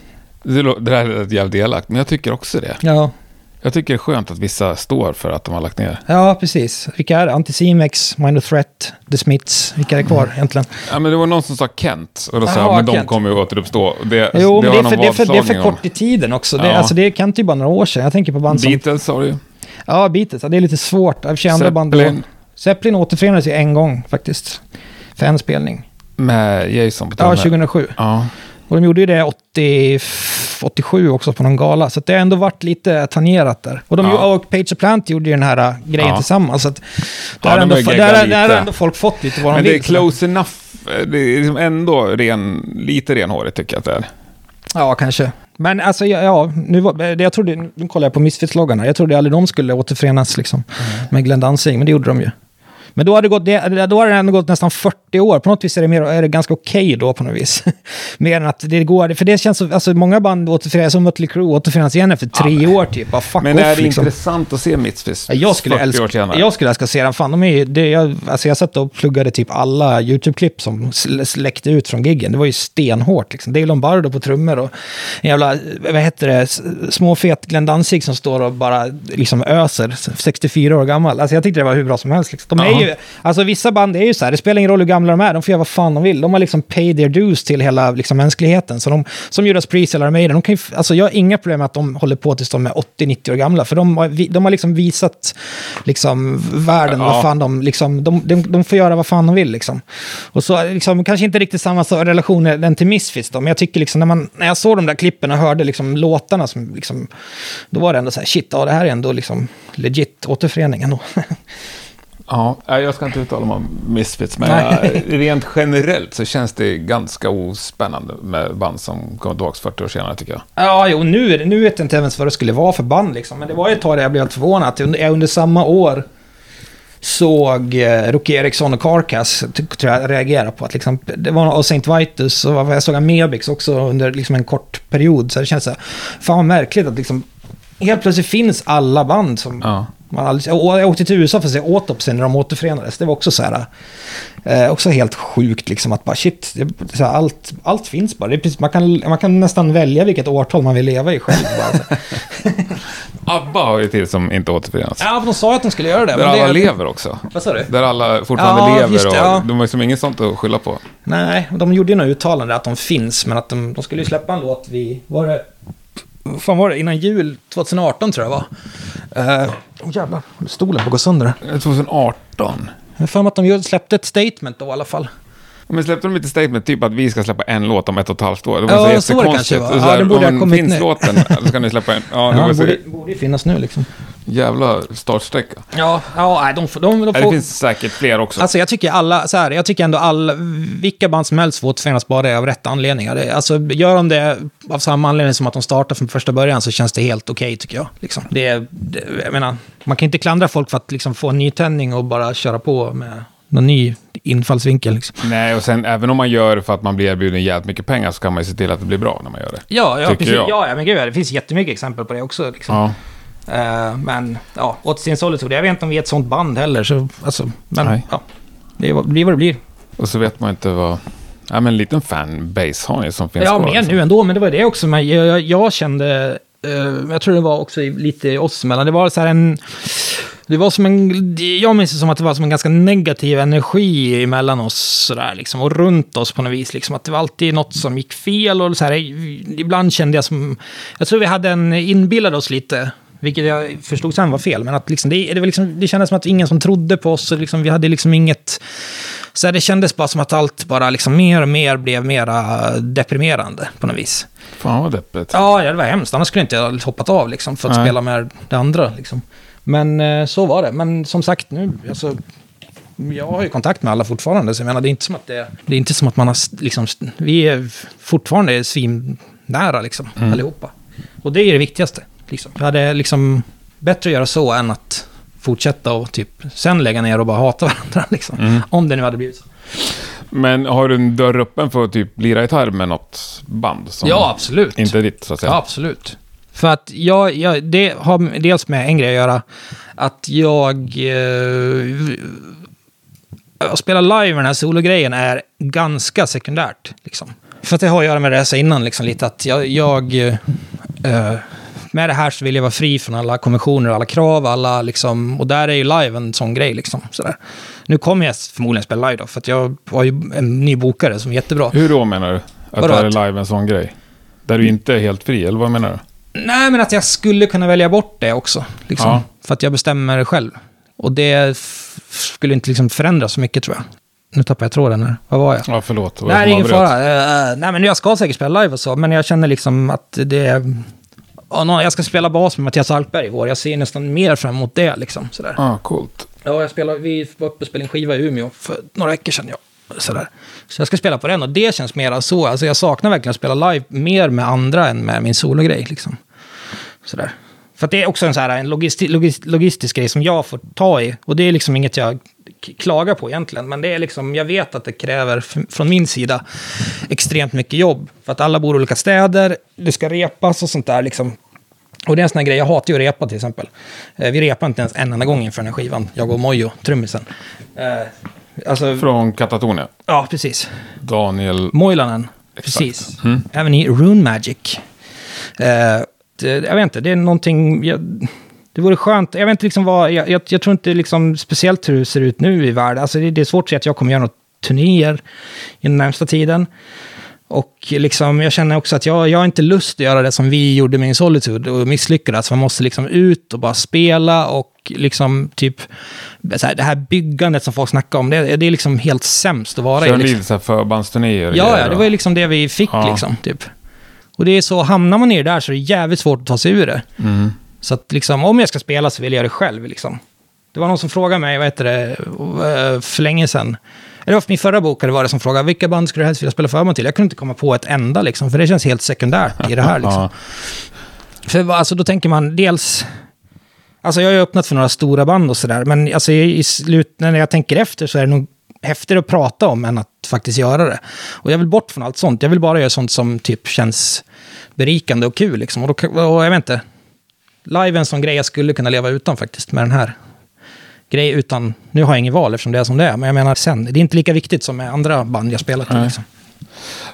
Det, det där är jävligt elakt, men jag tycker också det. Ja, Jag tycker det är skönt att vissa står för att de har lagt ner. ja, precis. Vilka är det? Anticimex, Minor Threat, The Smiths, vilka är det kvar egentligen? Ja, men det var någon som sa Kent, och då sa Ja, jag, men de Kent. kommer ju återuppstå. Det, Jo, men det, är för, det, är för, det är för kort i tiden också. Det, Ja. alltså, det kan typ bara några år sedan. Jag tänker på band som... Beatles sa du ju. Ja, Beatles. Ja, det är lite svårt. Andra band då. Zeppelin. Återförenades ju en gång faktiskt. För en spelning. Med Jason på Ja, trummor. 2007. Ja. Och de gjorde ju det 80, 87 också på någon gala. Så det har ändå varit lite tangerat där. Och, de, Ja. och Page of Plant gjorde ju den här äh, grejen Ja. tillsammans. Så att där, har ändå, där, där, ändå folk fått lite vad de Men vill. det är close enough. Det är liksom ändå ren, lite renhårigt tycker jag att det är. Ja, kanske. Men alltså, ja, ja nu var, det, jag trodde, nu kollar jag på Misfits-loggarna. Jag trodde aldrig de skulle återförenas liksom, Mm. med Glenn Danzig, men det gjorde de ju. Men då har det, gått, då har det ändå gått nästan 40 år. På något vis är det, mer, är det ganska okej okay då på något vis. mer än att det går, för det känns som, alltså många band återförenas, som Mötley Crüe återförenas igen efter tre ja, år typ. Ah, fuck men off, är det liksom. intressant att se Misfits jag skulle 40 älska, år senare? Jag skulle älska att se den. Fan, de är, det, jag, alltså jag satt och pluggade typ alla YouTube-klipp som läckte ut från giggen. Det var ju stenhårt liksom. Dave Lombardo på trummor och en jävla, vad heter det, småfet Glenn Danzig som står och bara liksom öser, 64 år gammal. Alltså jag tyckte det var hur bra som helst. Liksom. De är ju, alltså vissa band är ju så här, det spelar ingen roll hur gamla de är, de får göra vad fan de vill. De har liksom paid their dues till hela liksom, mänskligheten. Så de, som Judas Priest eller Maiden, de kan ju, alltså jag har inga problem med att de håller på tills de är 80-90 år gamla. För de har, de har liksom visat liksom, världen ja. vad fan de, liksom, de, de, de, får göra vad fan de vill. Liksom. Och så liksom, kanske inte riktigt samma relation den till Misfits då, men jag tycker liksom när, man, när jag såg de där klippen och hörde liksom låtarna, som, liksom, då var det ändå så här, shit, ja, det här är ändå liksom legit återförening ändå. Ja, jag ska inte uttala mig om Misfits, men rent generellt så känns det ganska ospännande med band som kommer tillbaka 40 år senare, tycker jag. Ja, jo, nu, nu vet jag inte ens vad det skulle vara för band, liksom. men det var ju ett tag där jag blev helt förvånad. Jag under samma år såg eh, Rocky Eriksson och Carcass, tror jag reagerade på. Att liksom, det var, och Saint Vitus och jag såg Amebix också under liksom en kort period. Så det känns så här, fan vad märkligt att liksom, helt plötsligt finns alla band som ja. Man aldrig... Och jag åkte till USA för att se Autopsy när de återförenades. Det var också så här... Eh, också helt sjukt liksom att bara shit, det, här, allt, allt finns bara. Det precis, man, kan, man kan nästan välja vilket årtal man vill leva i själv. Bara, ABBA har ju till som inte återförenas. Ja, de sa att de skulle göra det. Där alla det... lever också. Vad sa du? Där alla fortfarande ja, lever och ja. de har liksom inget sånt att skylla på. Nej, de gjorde ju några uttalande att de finns, men att de, de skulle ju släppa en låt vid, var det fan var det, innan jul 2018 tror jag var. Uh, oh, jävlar, stolen på att gå sönder. 2018? Jag har för mig att de släppte ett statement då i alla fall. Men släppte de inte statement typ att vi ska släppa en låt om ett och ett halvt år? Det var ja, så, så det kanske var. Ja, det borde ha kommit finns nu. låten, så ska ni släppa en. Ja, ja det borde, borde finnas nu liksom. Jävla startsträcka. Ja, ja de, de, de, de får... Det finns säkert fler också. Alltså jag tycker alla, så här, jag tycker ändå alla, vilka band som helst får återförenas bara av rätt anledningar. Alltså gör de det av samma anledning som att de startar från första början så känns det helt okej okay, tycker jag. Liksom. Det, det, jag menar, man kan inte klandra folk för att liksom, få en nytändning och bara köra på med någon ny infallsvinkel. Liksom. Nej, och sen även om man gör för att man blir erbjuden jävligt mycket pengar så kan man ju se till att det blir bra när man gör det. Ja, ja, precis. Ja, men gud, det finns jättemycket exempel på det också. Liksom. Ja. Uh, men ja, åt sin solitude. Jag vet inte om vi är ett sånt band heller. Så, alltså, men Nej. ja, det blir vad det blir. Och så vet man inte vad... Ja, men en liten fanbase har ju som finns Ja, mer liksom. nu ändå. Men det var det också. Men jag, jag, jag kände... Uh, jag tror det var också lite oss emellan. Det var så här en... Det var som en, jag minns det som att det var som en ganska negativ energi emellan oss sådär, liksom, och runt oss på något vis. Liksom, att det var alltid något som gick fel och så här, ibland kände jag som, jag tror vi hade en, inbillade oss lite, vilket jag förstod sen var fel, men att liksom, det, det, liksom, det kändes som att ingen som trodde på oss, och liksom, vi hade liksom inget, så här, det kändes bara som att allt bara liksom mer och mer blev mera deprimerande på något vis. Fan vad deppigt. Ja, det var hemskt. Annars skulle jag inte ha hoppat av liksom, för att Nej. spela med det andra. Liksom. Men eh, så var det. Men som sagt, nu, alltså, jag har ju kontakt med alla fortfarande. Så jag menar, det är inte som att, det, det är inte som att man har... Liksom, vi är fortfarande svinnära liksom, mm. allihopa. Och det är det viktigaste. Liksom. Jag hade liksom bättre att göra så än att fortsätta och typ sen lägga ner och bara hata varandra. Liksom. Mm. Om det nu hade blivit så. Men har du en dörr öppen för att typ lira gitarr med något band? Som ja, absolut. Inte ditt, så att säga? Ja, absolut. För att jag, jag, det har dels med en grej att göra. Att jag... Eh, att spela live med den här sologrejen är ganska sekundärt. Liksom. För att det har att göra med det jag sa innan, liksom, lite att jag... jag eh, med det här så vill jag vara fri från alla konventioner, alla krav, alla liksom... Och där är ju live en sån grej liksom. Sådär. Nu kommer jag förmodligen spela live då, för att jag har ju en ny bokare som är jättebra. Hur då menar du? Att det är live en sån grej? Där du inte är helt fri, eller vad menar du? Nej, men att jag skulle kunna välja bort det också. Liksom, ja. För att jag bestämmer själv. Och det skulle inte liksom förändras så mycket tror jag. Nu tappar jag tråden här. Vad var jag? Ja, förlåt. Nej, det är ingen fara. Uh, nej, men jag ska säkert spela live och så, men jag känner liksom att det jag ska spela bas med Mattias Alkberg i vår. Jag ser nästan mer fram emot det liksom. Sådär. Ah, coolt. Ja, jag spelar, vi var uppe och spelade en skiva i Umeå för några veckor sedan. Ja. Sådär. Så jag ska spela på den och det känns mer så. Alltså jag saknar verkligen att spela live mer med andra än med min sologrej. Liksom. Sådär. För det är också en, så här, en logisti, logist, logistisk grej som jag får ta i. Och det är liksom inget jag klagar på egentligen. Men det är liksom, jag vet att det kräver från min sida extremt mycket jobb. För att alla bor i olika städer, det ska repas och sånt där liksom. Och det är en sån här grej, jag hatar ju att repa till exempel. Eh, vi repar inte ens en enda gång inför den här skivan, jag och Mojo, trummisen. Eh, alltså, Från Katatonia. ja, precis. Daniel... Moilanen, precis. Även i Rune Magic. Eh, jag vet inte, det är någonting... Jag, det vore skönt, jag vet inte liksom vad, jag, jag, jag tror inte liksom speciellt hur det ser ut nu i världen. Alltså det, det är svårt att säga att jag kommer göra några turnéer i den närmsta tiden. Och liksom, jag känner också att jag, jag har inte lust att göra det som vi gjorde med In Solitude och misslyckades. Man måste liksom ut och bara spela och liksom typ... Så här, det här byggandet som folk snackar om, det, det är liksom helt sämst att vara i. Kör Liksom. lite förbandsturnéer? Ja, ja, det var ju liksom det vi fick Ja. liksom, typ. Och det är så, hamnar man i det där så är det jävligt svårt att ta sig ur det. Mm. Så att liksom, om jag ska spela så vill jag göra det själv liksom. Det var någon som frågade mig, vad heter det, eh, för länge sedan. Det var för min förra bok, det var det som frågade, vilka band skulle du helst vilja spela förband till? Jag kunde inte komma på ett enda liksom, för det känns helt sekundärt i det här liksom. För alltså, då tänker man dels... Alltså jag har ju öppnat för några stora band och sådär, men alltså, i, slut, när jag tänker efter så är det nog häftigare att prata om än att faktiskt göra det. Och jag vill bort från allt sånt. Jag vill bara göra sånt som typ känns berikande och kul. Liksom. Och, då, och jag vet inte. Live är en sån grej jag skulle kunna leva utan faktiskt, med den här grej utan... Nu har jag inget val eftersom det är som det är, men jag menar sen. Det är inte lika viktigt som med andra band jag spelat. Nej. Liksom.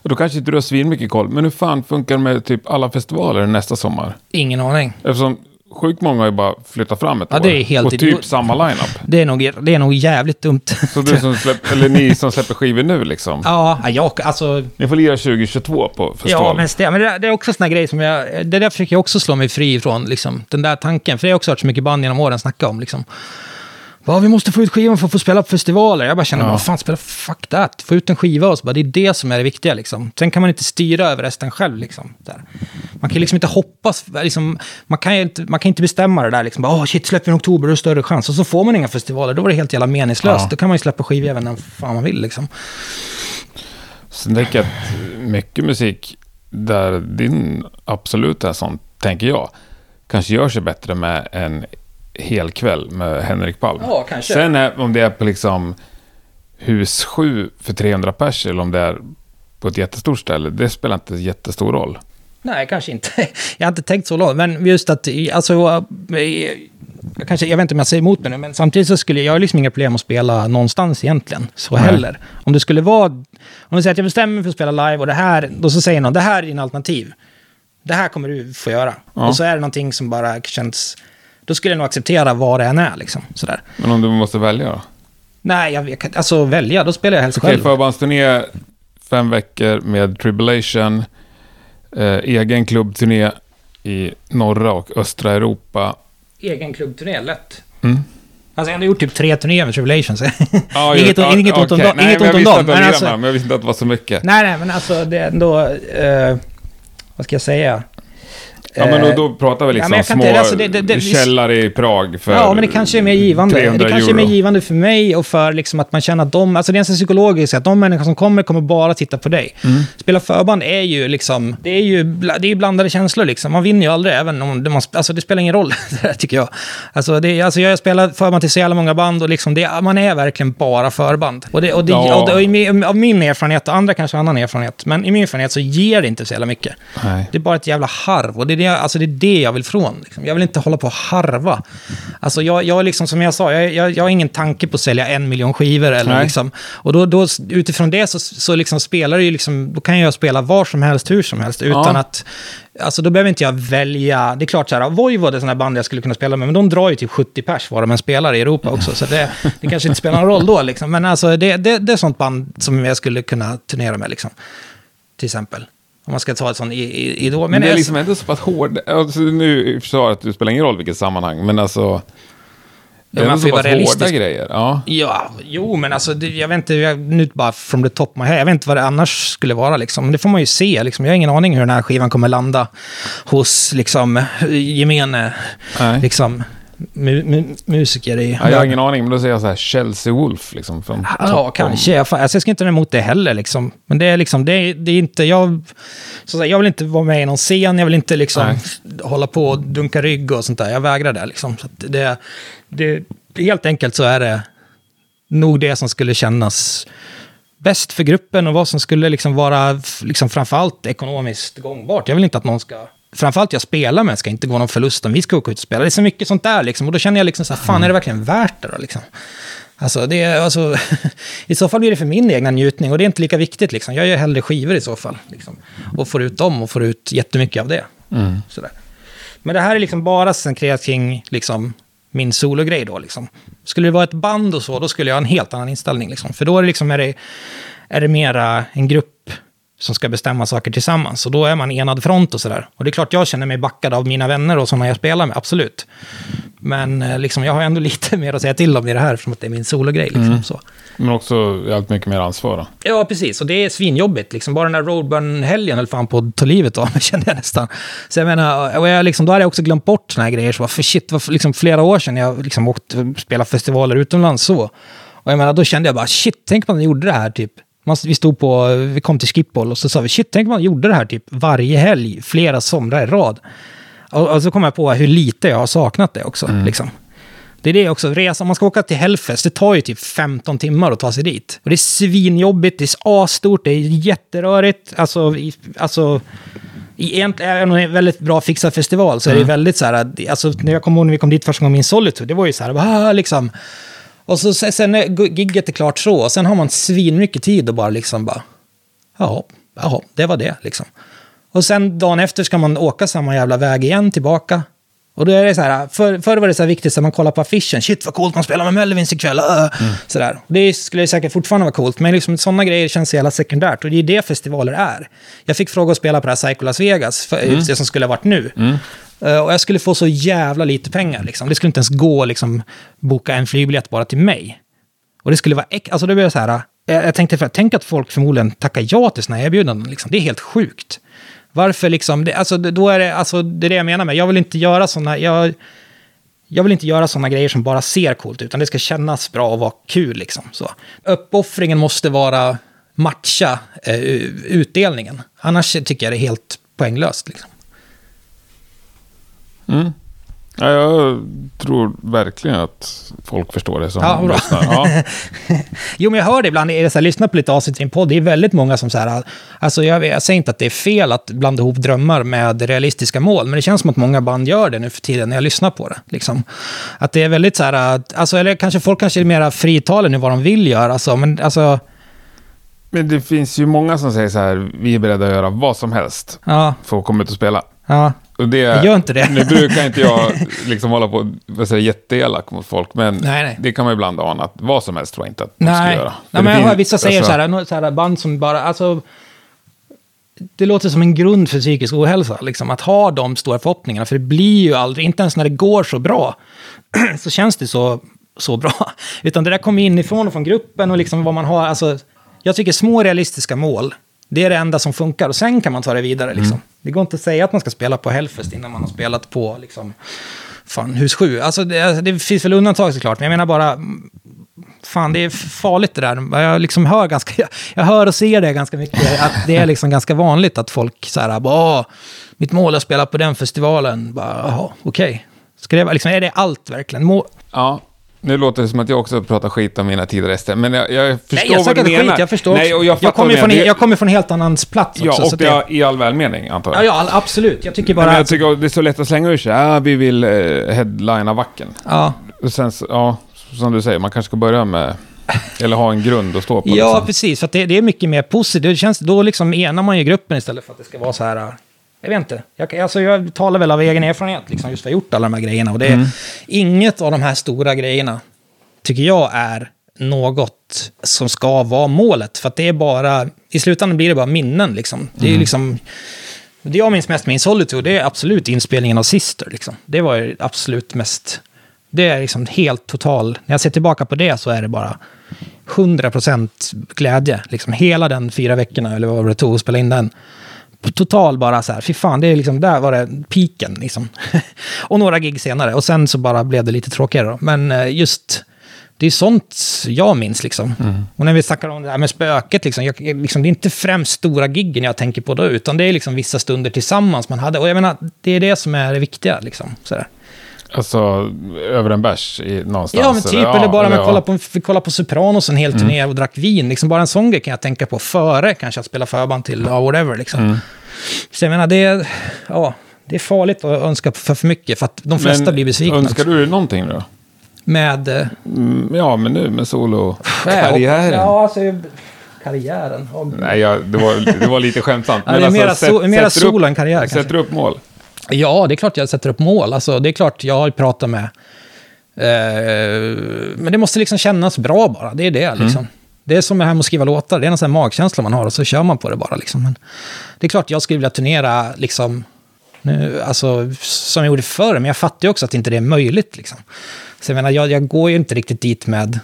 Och Då kanske inte du har svinmycket koll, men hur fan funkar det med typ alla festivaler nästa sommar? Ingen aning. Eftersom sjukt många har ju bara flyttat fram ett Ja, år. det är helt Och typ idiot. samma lineup. Det är nog, det är nog jävligt dumt. Så du som släpper, eller ni som släpper skivor nu liksom. ja, jag, alltså... Ni får lira 2022 på festival. Ja, men, det, men det, det är också såna grejer som jag... Det där försöker jag också slå mig fri ifrån, liksom. Den där tanken. För det har jag också hört så mycket band genom åren snacka om, liksom. Ja, vi måste få ut skivan för att få spela på festivaler. Jag bara känner, Ja. vad fan, spela fuck that. Få ut en skiva och så bara, det är det som är det viktiga liksom. Sen kan man inte styra över resten själv liksom. Där. Man kan liksom inte hoppas, liksom, man kan inte, man kan inte bestämma det där liksom. Åh, shit, släpper vi i oktober, då är det större chans. Och så får man inga festivaler, då var det helt jävla meningslöst. Ja. Då kan man ju släppa skivor även när fan man vill liksom. Sen tänker jag att mycket musik där din absolut är sånt, tänker jag, kanske gör sig bättre med en hel kväll med Henrik Palm. Ja, kanske. Sen är, om det är på liksom hus 7 för 300 pers eller om det är på ett jättestort ställe, det spelar inte jättestor roll. Nej, kanske inte. Jag har inte tänkt så långt. Men just att, alltså, jag, kanske, jag vet inte om jag säger emot mig nu, men samtidigt så skulle jag har liksom inga problem att spela någonstans egentligen. Så Nej. heller. Om det skulle vara, om du säger att jag bestämmer mig för att spela live och det här, då så säger någon, det här är din alternativ. Det här kommer du få göra. Ja. Och så är det någonting som bara känns, då skulle jag nog acceptera vad det än är liksom. Sådär. Men om du måste välja då? Nej, jag vet alltså välja, då spelar jag helst Okej, själv. förbandsturné, fem veckor med Tribulation, eh, egen klubbturné i norra och östra Europa. Egen klubbturné, lätt. Mm. Alltså jag har gjort typ tre turnéer med Tribulations. Ja, Inget- ja, inget ont om okej. dem- Nej, inget ont om dem, men alltså- men jag visste inte att det var så mycket. Nej, nej, men alltså det är ändå... Eh, vad ska jag säga? Ja, men Eh, då, då pratar vi ja, liksom kan små inte- alltså, det- det- det- källare i Prag för Ja, men det kanske är mer givande. 300 Det kanske är mer euro. givande för mig och för liksom att man känner att de... Alltså det är så psykologiskt, att de människor som kommer kommer bara titta på dig. Mm. Spela förband är ju liksom... Det är ju det är blandade känslor liksom. Man vinner ju aldrig, även om det, man, alltså det spelar ingen roll, det tycker jag. Alltså, det, alltså jag spelar förband till så jävla många band och liksom det, man är verkligen bara förband. Och, det, och, det, Ja. och, och i av min erfarenhet, och andra kanske har annan erfarenhet, men i min erfarenhet så ger det inte så jävla mycket. Nej. Det är bara ett jävla harv. Det är det, alltså det, är det jag vill från. Liksom. Jag vill inte hålla på och harva. Alltså jag, jag liksom, som jag sa, jag, jag, jag har ingen tanke på att sälja en miljon skivor. Eller Nej. liksom. Och då, då, utifrån det så, så liksom spelar det ju liksom, då kan jag spela var som helst, hur som helst. Utan Ja. att, alltså då behöver inte jag välja. Det är klart så här, Voivod är sådana band jag skulle kunna spela med, men de drar ju typ 70 pers var de än spelar i Europa också. Så det, det kanske inte spelar någon roll då liksom. Men alltså det, det, det är sånt band som jag skulle kunna turnera med liksom. Till exempel. Om man ska ta ett sånt i, i, i då. Men det är liksom ändå så pass hård... Alltså, nu jag att det spelar ingen roll vilket sammanhang, men alltså... Det är man får ju så pass hårda grejer. Ja. Ja, jo, men alltså, det, jag vet inte, jag, nu bara from the top my head, jag vet inte vad det annars skulle vara liksom. Men Det får man ju se, liksom. Jag har ingen aning hur den här skivan kommer landa hos, liksom, gemene, Nej. liksom, mu, mu, musiker i... Ja, jag har ingen aning, men då säger jag så här Chelsea Wolf liksom. Från Ja, kanske. Jag, alltså, jag ska inte vara emot det heller. Liksom. Men det är liksom, det är, det är inte, jag, så säga, jag vill inte vara med i någon scen, jag vill inte liksom Nej. hålla på och dunka rygg och sånt där. Jag vägrar det liksom. Så det, det, helt enkelt så är det, nog det som skulle kännas bäst för gruppen och vad som skulle liksom vara liksom framförallt ekonomiskt gångbart. Jag vill inte att någon ska... Framförallt jag spelar med ska inte gå någon förlust om vi ska åka ut och spela. Det är så mycket sånt där liksom. Och då känner jag liksom så här, fan är det verkligen värt det då liksom? Alltså, det är, alltså, I så fall blir det för min egna njutning och det är inte lika viktigt. Liksom. Jag gör hellre skivor i så fall. Liksom. Och får ut dem och får ut jättemycket av det. Mm. Sådär. Men det här är liksom bara centrerat kring liksom, min sologrej då. Liksom. Skulle det vara ett band och så, då skulle jag ha en helt annan inställning. Liksom. För då är det, liksom, är det, är det mera en grupp som ska bestämma saker tillsammans. Och då är man enad front och sådär. Och det är klart jag känner mig backad av mina vänner och sådana jag spelar med, absolut. Men eh, liksom, jag har ändå lite mer att säga till om i det här, eftersom det är min sologrej. Liksom, mm. så. Men också allt mycket mer ansvar då. Ja, precis. Och det är svinjobbigt. Liksom. Bara den där Roadburn-helgen höll fan på att ta livet av mig, kände jag nästan. Så jag menar, och jag liksom, då hade jag också glömt bort såna här grejer. Så för shit, var liksom flera år sedan jag liksom åkte och spelade festivaler utomlands så. Och jag menar, då kände jag bara, shit, tänk om man gjorde det här typ. Man, vi stod på, vi kom till Skipboll och så sa vi, shit, tänk om man gjorde det här typ varje helg, flera somrar i rad. Och, och så kom jag på hur lite jag har saknat det också. Mm. Liksom. Det är det också, resa, om man ska åka till Hellfest, det tar ju typ 15 timmar att ta sig dit. Och det är svinjobbigt, det är asstort, det är jätterörigt. Alltså, i, alltså egentligen är det en väldigt bra fixad festival, så är det mm. väldigt så här, alltså när jag kommer ihåg när vi kom dit första gången min Solitude, det var ju så här, bara, liksom. Och så sen är gigget är klart så, och sen har man svinmycket tid och bara liksom bara, ja, jaha, det var det liksom. Och sen dagen efter ska man åka samma jävla väg igen tillbaka. Och då är det så här, för, förr var det så här viktigt att man kollar på affischen. Shit vad coolt, man spelar med Melvins ikväll. Uh. Mm. Sådär. Det skulle säkert fortfarande vara coolt, men liksom, sådana grejer känns jävla sekundärt. Och det är det festivaler är. Jag fick fråga att spela på det här Psycho Las Vegas, för, mm. det som skulle ha varit nu. Mm. Eh, och jag skulle få så jävla lite pengar. Liksom. Det skulle inte ens gå att liksom, boka en flygbiljett bara till mig. Och det skulle vara äck... Alltså det blev så här... Jag, jag tänkte, för, tänk att folk förmodligen tackar ja till sådana erbjudanden. Liksom. Det är helt sjukt. Varför liksom, det, alltså, då är det, alltså, det är det jag menar med, jag vill inte göra sådana, jag, jag vill inte göra sådana grejer som bara ser coolt utan det ska kännas bra och vara kul liksom. Så. Uppoffringen måste vara matcha eh, utdelningen, annars tycker jag det är helt poänglöst. Liksom. Mm. Ja, jag tror verkligen att folk förstår det som ja, bra. Ja. jo, men jag hör det ibland, är det så här, lyssna på lite avsnitt i en podd, det är väldigt många som så här, alltså jag, jag, säger inte att det är fel att blanda ihop drömmar med realistiska mål, men det känns som att många band gör det nu för tiden när jag lyssnar på det. Liksom. Att det är väldigt så här, alltså, eller kanske folk kanske är mer fritaliga nu vad de vill göra, alltså, men alltså... Men det finns ju många som säger så här, vi är beredda att göra vad som helst ja. för att komma ut och spela. Ja. Det, jag gör inte det. Nu brukar inte jag liksom hålla på och säga jätteelak mot folk, men nej, nej. det kan man ibland ana att vad som helst tror jag inte att man ska göra. Nej, men jag hör vissa säger alltså, så, här, så här, band som bara, alltså, det låter som en grund för psykisk ohälsa, liksom, att ha de stora förhoppningarna, för det blir ju aldrig, inte ens när det går så bra, så känns det så, så bra. Utan det där kommer inifrån och från gruppen och liksom vad man har, alltså, jag tycker små realistiska mål, det är det enda som funkar. Och sen kan man ta det vidare. Liksom. Mm. Det går inte att säga att man ska spela på Hellfest innan man har spelat på liksom, fan, hus 7. Alltså, det, det finns väl undantag såklart, men jag menar bara... Fan, det är farligt det där. Jag, liksom hör, ganska, jag hör och ser det ganska mycket. Att det är liksom ganska vanligt att folk så här, bara, mitt mål är att spela på den festivalen. Bara, okej. Okay. liksom, är det allt verkligen? Må ja, nu låter det som att jag också pratar skit om mina tidigare rester, men jag, jag förstår Nej, jag vad du menar. Skit, jag förstår Nej, och jag, jag, kommer från, jag kommer från en helt annan plats också. Ja, och det, i all välmening, antar jag. Ja, ja absolut. Jag tycker bara... Men jag tycker det är så lätt att slänga ur sig, ja, vi vill eh, headlina Wacken. Ja. Och sen, ja, som du säger, man kanske ska börja med... Eller ha en grund att stå på. ja, liksom. precis. För det, det, är mycket mer positivt. Det känns, då liksom enar man ju gruppen istället för att det ska vara så här jag vet inte. Jag, alltså jag talar väl av egen erfarenhet, liksom, just för att jag gjort alla de här grejerna. Och det är mm. inget av de här stora grejerna tycker jag är något som ska vara målet. För att det är bara, i slutändan blir det bara minnen liksom. Det är mm. liksom, det jag minns mest med In Solitude, det är absolut inspelningen av Sister. Liksom. Det var absolut mest, det är liksom helt total, när jag ser tillbaka på det så är det bara 100% glädje. Liksom hela den fyra veckorna, eller vad det tog att spela in den total bara så här, fy fan, det är liksom, där var det piken liksom. och några gig senare, och sen så bara blev det lite tråkigare då. Men eh, just det är sånt jag minns liksom. Mm. Och när vi snackar om det här med spöket, liksom, jag, liksom, det är inte främst stora giggen jag tänker på då, utan det är liksom vissa stunder tillsammans man hade. Och jag menar, det är det som är det viktiga. Liksom, sådär. Alltså över en bärs i, någonstans? Ja, men typ. eller, eller bara eller, med kolla på, fick kolla på Sopranos en hel turné och drack vin. Liksom bara en sån grej kan jag tänka på före kanske att spela förband till, ja, whatever liksom. Så jag menar, det ja, det är farligt att önska för för mycket, för att de flesta Men blir besvikna. Önskar du dig någonting då? Med... eh, Mm, ja, men nu med solo-karriären. Ja, alltså... Karriären. Nej, jag, det, var, det var lite skämtsamt. Ja, det är mera, so, mera solo än karriär Sätter kanske. du upp mål? Ja, det är klart jag sätter upp mål. Alltså, det är klart jag pratat med... Eh, men det måste liksom kännas bra bara. Det är det liksom. Det är som det här med att skriva låtar. Det är en sån magkänsla man har och så kör man på det bara. Liksom. Men det är klart jag skulle vilja turnera liksom, nu, alltså, som jag gjorde förr, men jag fattar ju också att inte det är möjligt. Liksom. Så jag menar, jag, jag går ju inte riktigt dit med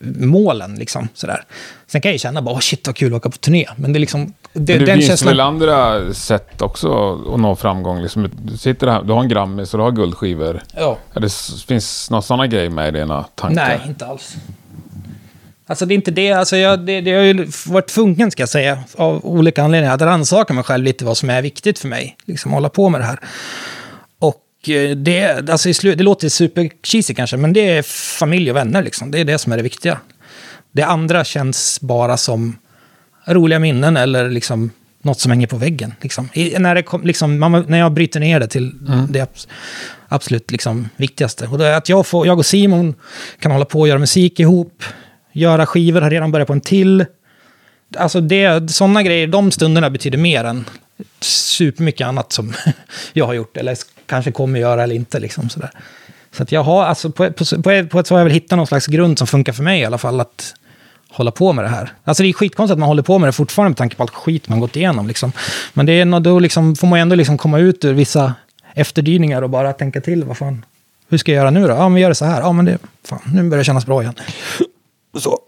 målen. Liksom, sådär. Sen kan jag ju känna bara, oh, shit vad kul att åka på turné. Men det är liksom... Det, Men det den finns känslan... väl andra sätt också att nå framgång? Liksom, du, sitter här, du har en Grammis och du har guldskivor. Ja. Det finns några sådana grejer med i dina tankar? Nej, inte alls. Alltså det är inte det, alltså jag, det, det har ju varit tvungen, ska jag säga, av olika anledningar, att rannsaka mig själv lite vad som är viktigt för mig. Liksom hålla på med det här. Eh, det, alltså i det låter super cheesy kanske, men det är familj och vänner liksom. Det är det som är det viktiga. Det andra känns bara som roliga minnen eller liksom något som hänger på väggen. Liksom. I, när, det kom, liksom, man, när jag bryter ner det till det abs- absolut liksom, viktigaste. Och det att jag, får, jag och Simon kan hålla på och göra musik ihop, göra skivor, har redan börjat på en till. Alltså det, sådana grejer, de stunderna betyder mer än supermycket annat som jag har gjort, eller kanske kommer göra eller inte. Liksom, sådär. Så att jag har, alltså på, på, på, ett- på ett så har jag väl hittat någon slags grund som funkar för mig i alla fall, att hålla på med det här. Alltså det är skitkonstigt att man håller på med det fortfarande med tanke på allt skit man gått igenom. Liksom. Men det är, då liksom, får man ju ändå liksom komma ut ur vissa efterdyningar och bara tänka till. Vad fan, hur ska jag göra nu då? Ja, men gör det så här. Ja, men det, fan, nu börjar det kännas bra igen. Så.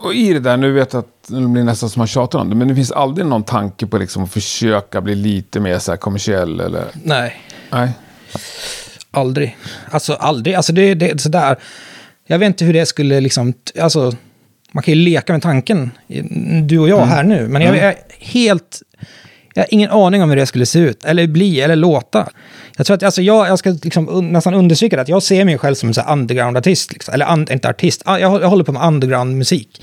Och i det där, nu vet jag att det blir nästan som man tjatar om det, men det finns aldrig någon tanke på liksom att försöka bli lite mer så här kommersiell eller? Nej, Nej. aldrig. Alltså aldrig. Alltså det, är sådär. Jag vet inte hur det skulle liksom, alltså, man kan ju leka med tanken, du och jag här nu, men jag, jag är helt, jag har ingen aning om hur det skulle se ut, eller bli, eller låta. Jag tror att, alltså jag, jag ska liksom un, nästan understryka det, att jag ser mig själv som en så underground-artist, liksom. eller un, inte artist, Ah, jag, jag håller på med underground-musik.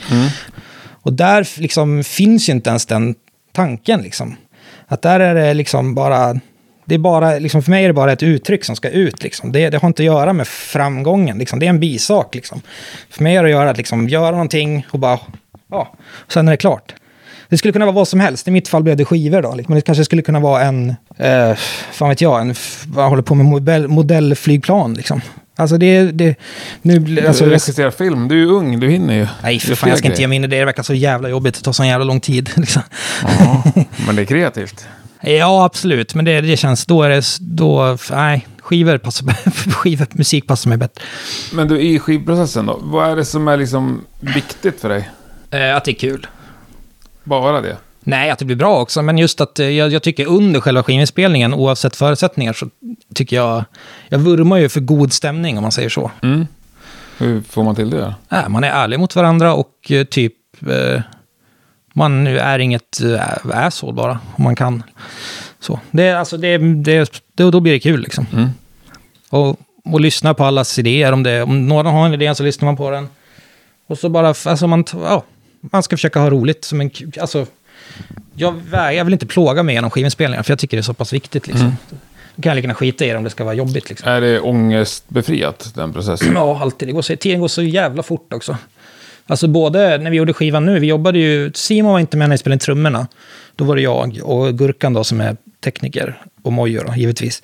Och där liksom finns ju inte ens den tanken liksom. Att där är det liksom bara, det är bara, liksom för mig är det bara ett uttryck som ska ut liksom. Det, det har inte att göra med framgången liksom. Det är en bisak liksom. För mig är det att göra att liksom göra någonting och bara, ja, och sen är det klart. Det skulle kunna vara vad som helst. I mitt fall blev det skivor då. liksom. Men det kanske skulle kunna vara en, eh, fan vet jag, en, vad håller på med modell, modellflygplan liksom. Alltså det, det, nu, alltså, du regisserar film, du är ju ung, du hinner ju. Nej, för fan, jag ska inte ge mig in i det. Det verkar så jävla jobbigt. Det tar så jävla lång tid. Liksom. Ja, men det är kreativt. Ja, absolut. Men det, det känns, då är det, då, nej, skivor passar, skivor, musik passar mig bättre. Men du, i skivprocessen då, vad är det som är liksom viktigt för dig? Eh, att det är kul. Bara det? Nej, att det blir bra också, men just att eh, jag, jag tycker under själva skivinspelningen, oavsett förutsättningar, så tycker jag... Jag vurmar ju för god stämning, om man säger så. Mm. Hur får man till det? Äh, man är ärlig mot varandra och eh, typ... Eh, man nu är inget äh, asshole bara, om man kan. Så. Det, alltså, det, det, då, då blir det kul liksom. Mm. Och, och lyssna på allas idéer. Om, det, om någon har en idé så lyssnar man på den. Och så bara, alltså man, ja, man ska försöka ha roligt. Som en, alltså, jag, jag vill inte plåga mig genom skivinspelningar, för jag tycker det är så pass viktigt. Liksom. Då kan jag lika gärna skita i det om det ska vara jobbigt. Liksom. Är det ångestbefriat, den processen? Ja, alltid. Det går så, tiden går så jävla fort också. Alltså både när vi gjorde skivan nu, vi jobbade ju... Simon var inte med när vi spelade in trummorna. Då var det jag och Gurkan då som är tekniker. Och Mojo då, givetvis.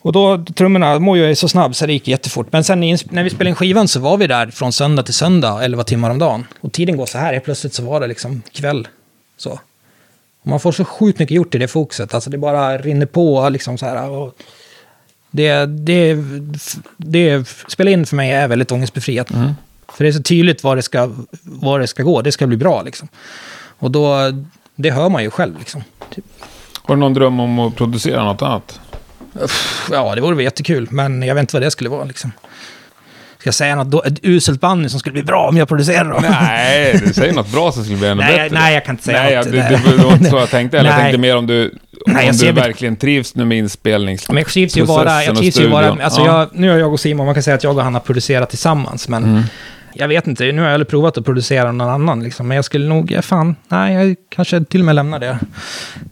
Och då, trummorna, Mojo är så snabb så det gick jättefort. Men sen när vi spelade in skivan så var vi där från söndag till söndag, 11 timmar om dagen. Och tiden går så här, helt plötsligt så var det liksom kväll. Så. Och man får så sjukt mycket gjort i det fokuset. Alltså det bara rinner på liksom så här. Och det, det, det, spela in för mig är väldigt ångestbefriat. För det är så tydligt vad det ska, vad det ska gå. Det ska bli bra liksom. Och då, det hör man ju själv liksom. Har du någon dröm om att producera något annat? Ja, det vore väl jättekul, men jag vet inte vad det skulle vara liksom. Ska jag säga något då, ett uselt band som skulle bli bra om jag producerar dem? Nej, du säger något bra som skulle bli ännu Nej, bättre. nej, jag kan inte säga nej, något. Det, det, det var inte så jag tänkte. Eller jag tänkte mer om du om Nej, jag du ser det- verkligen trivs nu med inspelnings... Men jag trivs ju bara, jag trivs ju bara, alltså Ja. jag, nu har jag och Simon, man kan säga att jag och han har producerat tillsammans, men Mm. jag vet inte, nu har jag aldrig provat att producera någon annan, liksom, men jag skulle nog, ja, fan, nej, jag kanske till och med lämnar det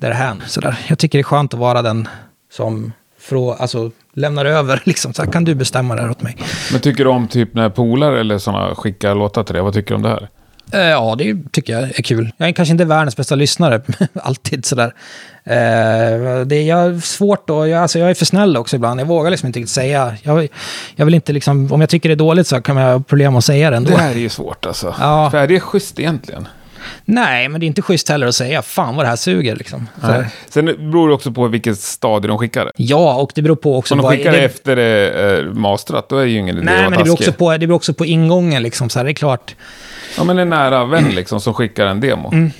därhän, sådär. Jag tycker det är skönt att vara den som, frå, alltså, lämnar över, liksom, så här, kan du bestämma det här åt mig? Men tycker du om typ när polare eller sådana skickar låtar till dig? Vad tycker du om det här? Eh, Ja, det tycker jag är kul. Jag är kanske inte världens bästa lyssnare, alltid sådär. Eh, Det är är svårt och jag, alltså jag är för snäll också ibland. Jag vågar liksom inte riktigt säga. Jag, jag vill inte liksom, om jag tycker det är dåligt så kan jag ha problem att säga det ändå. Det här är ju svårt alltså. Ja. För är det schysst egentligen? Nej, men det är inte schysst heller att säga fan vad det här suger liksom. Sen beror det också på vilket stadie de skickar det. Ja, och det beror på också Om de skickar det det- efter det är masterat, då är ju ingen idé Nej, men det beror, också på, det beror också på ingången liksom. Så här, det är klart. Ja, men en nära vän liksom som skickar en demo. Mm.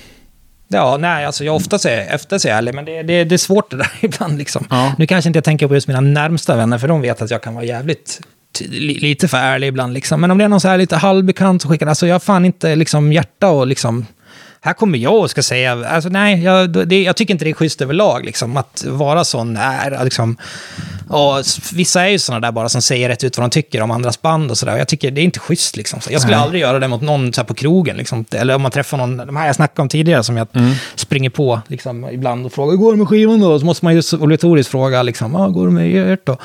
Ja, nej, alltså jag ofta säger, efter jag ärlig, men det, det, det är svårt det där ibland liksom. Ja. Nu kanske inte jag tänker på just mina närmsta vänner, för de vet att jag kan vara jävligt lite för ärlig ibland liksom. Men om det är någon så här lite halvbekant som skickar, alltså jag har fan inte liksom hjärta och liksom... Här kommer jag och ska säga, alltså nej, jag, det, jag tycker inte det är schysst överlag liksom, att vara sån är, liksom. Och vissa är ju såna där bara som säger rätt ut vad de tycker om andras band och sådär. Jag tycker det är inte schysst liksom. Så jag skulle Nej. aldrig göra det mot någon så här på krogen liksom. Eller om man träffar någon, de här jag snackade om tidigare som jag springer på liksom, ibland och frågar hur går det med skivan då? Så måste man ju obligatoriskt fråga liksom, ah, går det med ert då?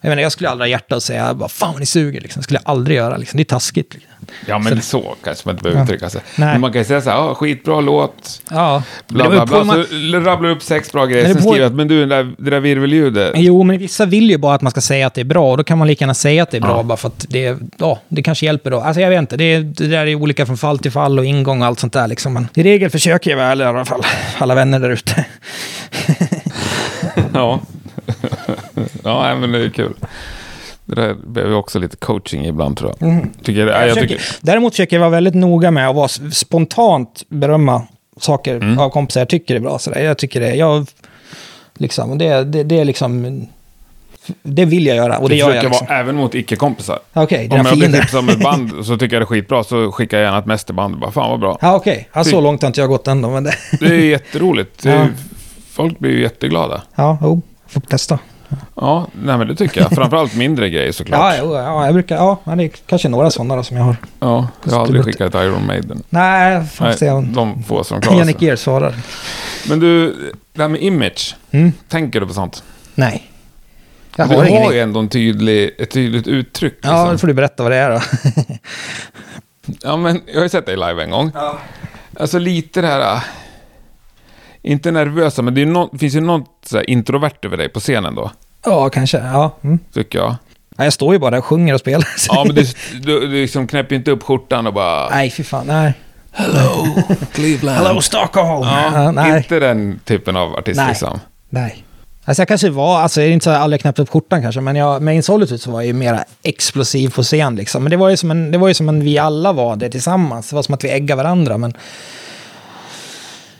Jag menar, jag skulle aldrig ha hjärta och säga, bara, fan vad ni suger liksom. Det skulle jag aldrig göra liksom. Det är taskigt. Liksom. Ja, men så, kanske man inte behöver uttrycka sig. Nej. Men man kan ju säga så här, skitbra låt, Ja. Bla bla bla. man- Så rabblar upp sex bra grejer, sen skriver att men du, det där, det där virvelljudet. Jo, men vissa vill ju bara att man ska säga att det är bra. Och då kan man lika gärna säga att det är bra, Ja. bara för att det, ja, det kanske hjälper då. Alltså jag vet inte, det, är- det där är olika från fall till fall och ingång och allt sånt där. Liksom. Men i regel försöker jag väl i alla fall, alla vänner där ute. Ja. ja, men det är kul. Det där behöver också lite coaching ibland tror jag. Tycker, jag, Jag försöker, tycker, Däremot försöker jag vara väldigt noga med att vara spontant berömma saker Mm. av kompisar jag tycker är bra. Sådär. Jag tycker det, jag, liksom, det, det, det är liksom, det vill jag göra och det jag gör jag. Liksom. vara även mot icke-kompisar. Okej, Om jag blir tipsad om ett band så tycker jag det är skitbra så skickar jag gärna ett mästerband. Bara, Fan vad bra. Ja, okej. Ja, så långt har inte jag gått ändå. Men det, Det är jätteroligt. Det Ja. Folk blir ju jätteglada. ja, jo, får testa. Ja, nej men det tycker jag. Framförallt mindre grejer såklart. Ja, ja, jag brukar, ja, men det är kanske några sådana då som jag har. Ja, jag har aldrig skickat ett Iron Maiden. Nej, får Nej, de få som klarar Jannik sig. Gear svarar. Men du, det här med image. Mm. Tänker du på sånt? Nej. Jag du har har ingen... ju ändå en tydlig, ett tydligt uttryck. Ja, Liksom. då får du berätta vad det är då. Ja, men jag har ju sett dig live en gång. Ja. Alltså lite det här... Inte nervösa, men det, är nå- finns ju något så här introvert över dig på scenen då, Ja, kanske. Ja. Mm. tycker jag. ja. Jag står ju bara där och sjunger och spelar. Ja, men du, du, du liksom knäpper ju inte upp skjortan och bara... Nej, fy fan. Nej. Hello, Cleveland. Hello Stockholm! Ja, Ja, nej. inte den typen av artist Nej. liksom. Nej. Alltså jag kanske var, alltså det är inte så att jag aldrig knäppt upp skjortan kanske, men jag, med In Solitude så var jag ju mera explosiv på scen liksom. Men det var ju som en, det var ju som en vi alla var det tillsammans. Det var som att vi äggade varandra, men...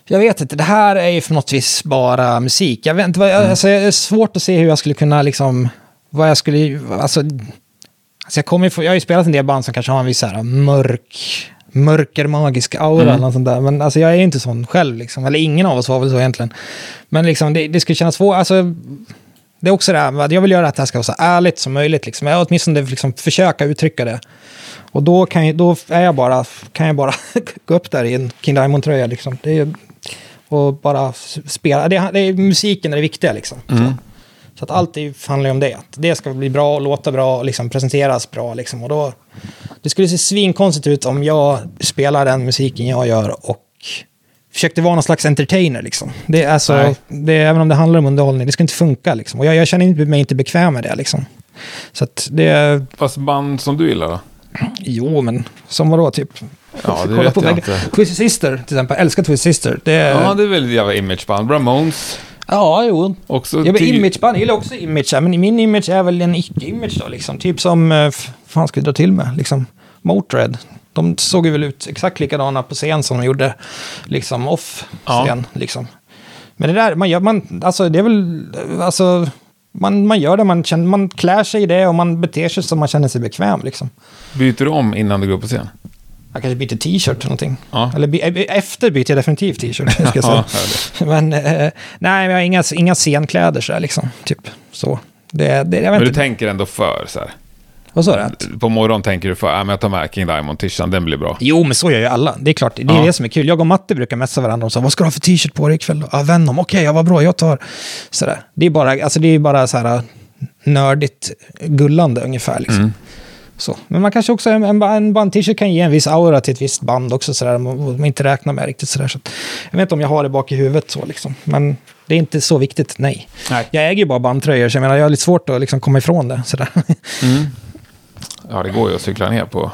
Jag vet inte, det här är ju för något vis bara musik. Jag vet inte, vad, jag, alltså, det är svårt att se hur jag skulle kunna liksom, vad jag skulle, alltså... alltså jag, kommer, jag har ju spelat en del band som kanske har en viss så här mörk, mörker magisk aura Mm. eller något sånt där. Men alltså jag är ju inte sån själv liksom. Eller ingen av oss var väl så egentligen. Men liksom det, det skulle kännas svårt, alltså... Det är också det här, jag vill göra att det här ska vara så ärligt som möjligt. Liksom. Jag åtminstone liksom försöka uttrycka det. Och då kan, jag, då är jag bara, kan jag bara gå upp där i en King Diamond-tröja. Liksom. Det är, och bara spela. Det, är- det är musiken är det viktiga. Liksom. Mm. Så. så att allt är- handlar ju om det. Att det ska bli bra, låta bra och liksom presenteras bra. Liksom. Och då, det skulle se svinkonstigt ut om jag spelar den musiken jag gör och försökte vara någon slags entertainer. Liksom. Det alltså, Nej. det, även om det handlar om underhållning, det ska inte funka. Liksom. Och jag, jag känner inte- mig inte bekväm med det. Liksom. Så det... Fast band som du gillar då? Jo, men som vadå, typ? Ja, det vet på jag inte. Twisted Sister, till exempel. Älskar Twisted Sister. Det är... Ja, det är väl ett jävla imageband. Ramones. ja, jo. Också Jag vill ty- imageband, jag gillar också image, men min image är väl en icke-image då, liksom. Typ som, eh, f- fan ska jag dra till med, liksom, Motörhead. De såg ju väl ut exakt likadana på scen som de gjorde, liksom, off-scen, liksom. Men det där, man gör, man, alltså det är väl, alltså, man, man gör det, man, känner, man klär sig i det och man beter sig som man känner sig bekväm, liksom. Byter du om innan du går på scen? Jag kanske byter t-shirt eller någonting. Ja. Eller eh, efter byter jag definitivt t-shirt. Ska jag säga. Ja, Men eh, nej, jag har inga, inga scenkläder så här, liksom. Typ så. Det, det, Men du inte. tänker ändå för så här. Vad sa du? På morgonen tänker du för, ja men jag tar med King Diamond-tishan, den blir bra. Jo, men så gör ju alla. Det är klart, det är Ja. det som är kul. Jag och Matte brukar messa varandra och säga, vad ska du ha för t-shirt på dig ikväll? då?" Ja, Venom, okej, ja, vad bra, jag tar. Sådär. Det är bara, alltså, det är bara så här nördigt gullande ungefär. Liksom. Mm. Så. Men man kanske också, en, en, band-t-shirt kan ge en viss aura till ett visst band också, sådär, man, inte räknar med riktigt. Sådär. Så jag vet inte om jag har det bak i huvudet så, liksom. men det är inte så viktigt, nej. Nej. Jag äger ju bara bandtröjor, så jag menar, jag har lite svårt att liksom, komma ifrån det. Sådär. Ja, det går ju att cykla ner på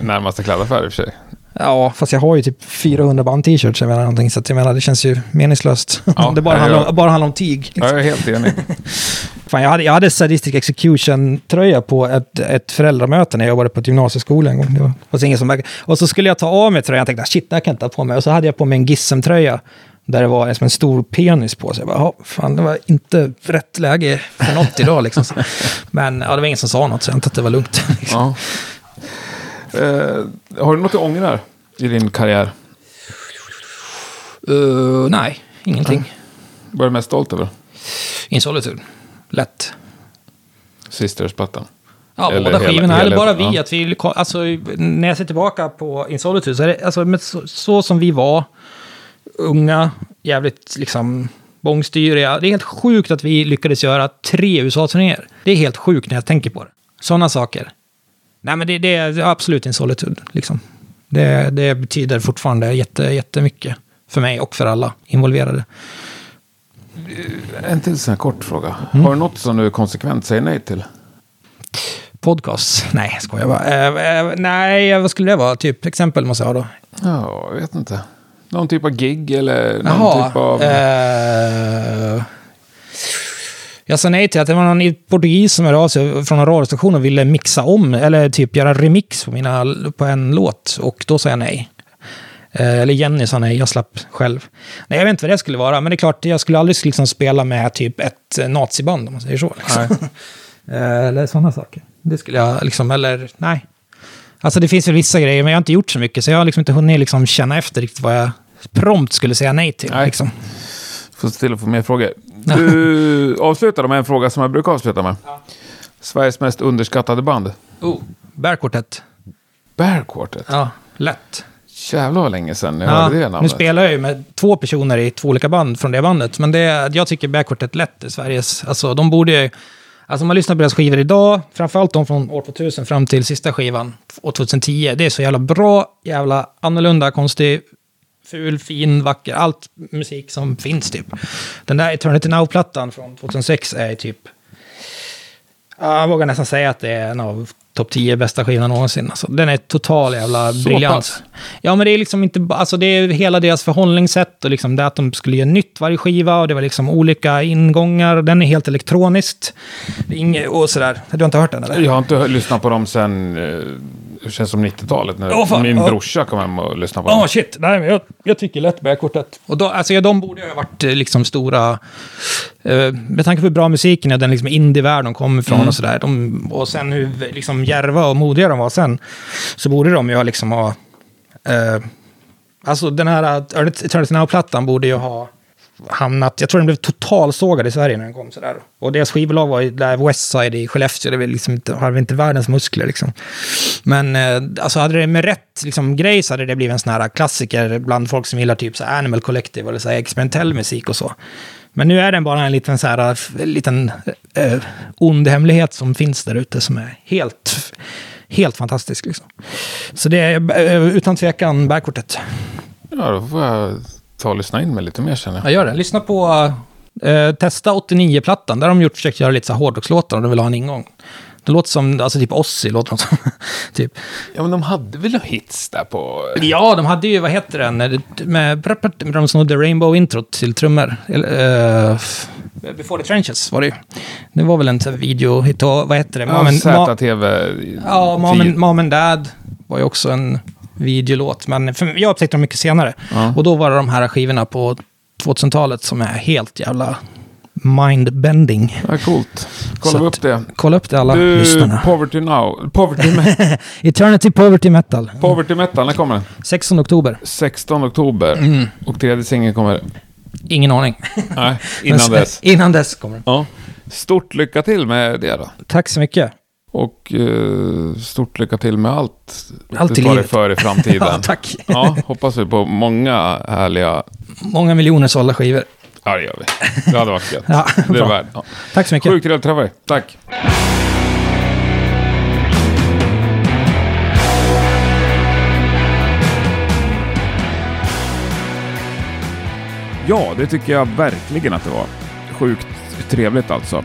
närmaste klädaffär i och för sig. Ja, fast jag har ju typ 400 band-t-shirts, jag menar någonting, så att jag menar, det känns ju meningslöst. Ja, det bara ja, handlar, ja. om, bara handlar om tyg. Liksom. Jag är helt enig. Fan, jag, hade, jag hade Sadistic Execution-tröja på ett, ett föräldramöte när jag jobbade på ett gymnasieskola en gång. Det var, var så ingen som och så skulle jag ta av mig tröjan, jag tänkte shit, det här kan jag inte ha på mig. Och så hade jag på mig en Gissem-tröja där det var en, som en stor penis på. Så jag bara, "Ja, fan, det var inte rätt läge för något idag. Liksom. Men ja, det var ingen som sa något, så jag antar att det var lugnt. Liksom. Ja. Eh, har du något du ångrar i din karriär? Uh, nej, ingenting. Vad är du mest stolt över? In Solitude. Lätt. Sisters-plattan? Ja, Eller båda skivorna. eller bara vi. ja. Att vi alltså, när jag ser tillbaka på In Solitude så är det alltså, så, så som vi var, unga, jävligt liksom bångstyriga. Det är helt sjukt att vi lyckades göra tre USA-turnéer. Det är helt sjukt när jag tänker på det. Sådana saker. Nej, men det, det är absolut In Solitude. Liksom. Det, det betyder fortfarande jätte, jättemycket för mig och för alla involverade. En till sån här kort fråga. Mm. Har du något som du konsekvent säger nej till? Podcast? Nej, jag skojar bara. Eh, eh, nej, vad skulle det vara? Typ exempel måste jag ha då. Ja, jag vet inte. Någon typ av gig eller någon Jaha. typ av... eh, jag sa nej till att det var någon portugis som hörde av sig från en radiostation och ville mixa om, eller typ göra remix på, mina, på en låt. Och då sa jag nej. Eh, eller Jenny sa nej, jag slapp själv. Nej, jag vet inte vad det skulle vara, men det är klart, jag skulle aldrig liksom spela med typ ett naziband, om man säger så. Liksom. Eh, eller sådana saker. Det skulle jag liksom, eller nej. Alltså det finns väl vissa grejer, men jag har inte gjort så mycket, så jag har liksom inte hunnit liksom känna efter riktigt vad jag prompt skulle säga nej till. Nej. Liksom. Får se till att få mer frågor. Du avslutar med en fråga som jag brukar avsluta med. Sveriges mest underskattade band? Oh, Bear Quartet. Bear Quartet. Ja, lätt. Jävlar vad länge sedan jag Ja, hörde det nu namnet. spelar jag ju med två personer i två olika band från det bandet, men det, jag tycker Bear Quartet lätt är Sveriges... Alltså, de borde ju... Alltså om man lyssnar på deras skivor idag, framförallt de från år 2000 fram till sista skivan, år 2010, det är så jävla bra, jävla annorlunda, konstig, ful, fin, vacker, allt musik som finns typ. Den där Eternity Now-plattan från 2006 är typ... Ja, Jag vågar nästan säga att det är en av topp 10 bästa skivorna någonsin. Alltså, den är total jävla Så briljans. Ja, men det är liksom inte alltså det är hela deras förhållningssätt och liksom det att de skulle göra nytt varje skiva och det var liksom olika ingångar. Den är helt elektroniskt. Inget, och sådär. Du har inte hört den eller? Jag har inte lyssnat på dem sen, eh, det känns som 90-talet, när fan. min Ja. brorsa kom hem och lyssnade på Ja, dem. shit. Nej, men jag, jag tycker lätt bärkortet. Och då, alltså, ja, de borde ju ha varit eh, liksom stora... Eh, med tanke på hur bra musiken är, den liksom indie-värld de kommer ifrån och sådär. Och sen hur liksom, järva och modiga de var sen. Så borde de ju ha liksom ha... Eh, alltså den här uh, Eternity Now-plattan borde ju ha hamnat... Jag tror den blev totalsågad i Sverige när den kom sådär. Och deras skivbolag var ju där Westside i Skellefteå. Det var liksom inte, hade inte världens muskler liksom. Men eh, alltså hade det med rätt liksom, grej så hade det blivit en sån här klassiker bland folk som gillar typ så Animal Collective eller så här experimentell musik och så. Men nu är den bara en liten, så här, eh, liten eh, ond hemlighet som finns där ute som är helt, helt fantastisk. Liksom. Så det är eh, utan tvekan bärkortet. Ja, då får jag ta och lyssna in mig lite mer känner jag. Jag gör det. Lyssna på eh, Testa 89-plattan. Där har de gjort, försökt göra lite så här hårdrockslåtar och de vill ha en ingång. Det låter som, alltså typ Ozzy låter de som. typ. Ja, men de hade väl några hits där på... Ja, de hade ju, vad heter den, med, med de snodde Rainbow-introt till trummor. Eller, eh, Before the Trenches var det ju. Det var väl en videohit, vad heter det? Ja, ZTV. Ja, Mom and Dad var ju också en videolåt. Men för, jag upptäckte dem mycket senare. Ja. Och då var det de här skivorna på 2000-talet som är helt jävla mindbending. Ja, coolt. Kolla upp det. Kolla upp det alla Du, lyssnarna. Poverty Now. Poverty, Eternity Poverty Metal. Poverty Metal, när kommer den? 16 oktober. 16 oktober. Mm. Och tredje singeln kommer... Ingen aning. Nej, innan dess. Innan dess kommer den. Ja. Stort lycka till med det då. Tack så mycket. Och eh, stort lycka till med allt Allt du i tar dig livet. för i framtiden. Ja, tack. Ja, hoppas vi på många härliga... Många miljoner sålda skivor. Ja, det gör vi. Det hade varit gött. Ja, det är värt. Ja. Tack så mycket. Sjukt trevligt att träffa dig. Tack. Ja, det tycker jag verkligen att det var. Sjukt trevligt alltså.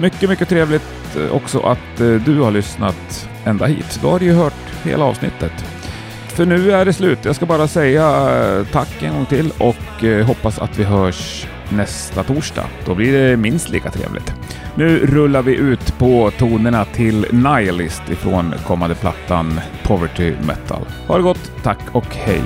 Mycket, mycket trevligt Eh, också att eh, du har lyssnat ända hit. Då har du ju hört hela avsnittet. För nu är det slut. Jag ska bara säga eh, tack en gång till och hoppas att vi hörs nästa torsdag. Då blir det minst lika trevligt. Nu rullar vi ut på tonerna till Nihilist ifrån kommande plattan Poverty Metal. Ha det gott, tack och hej!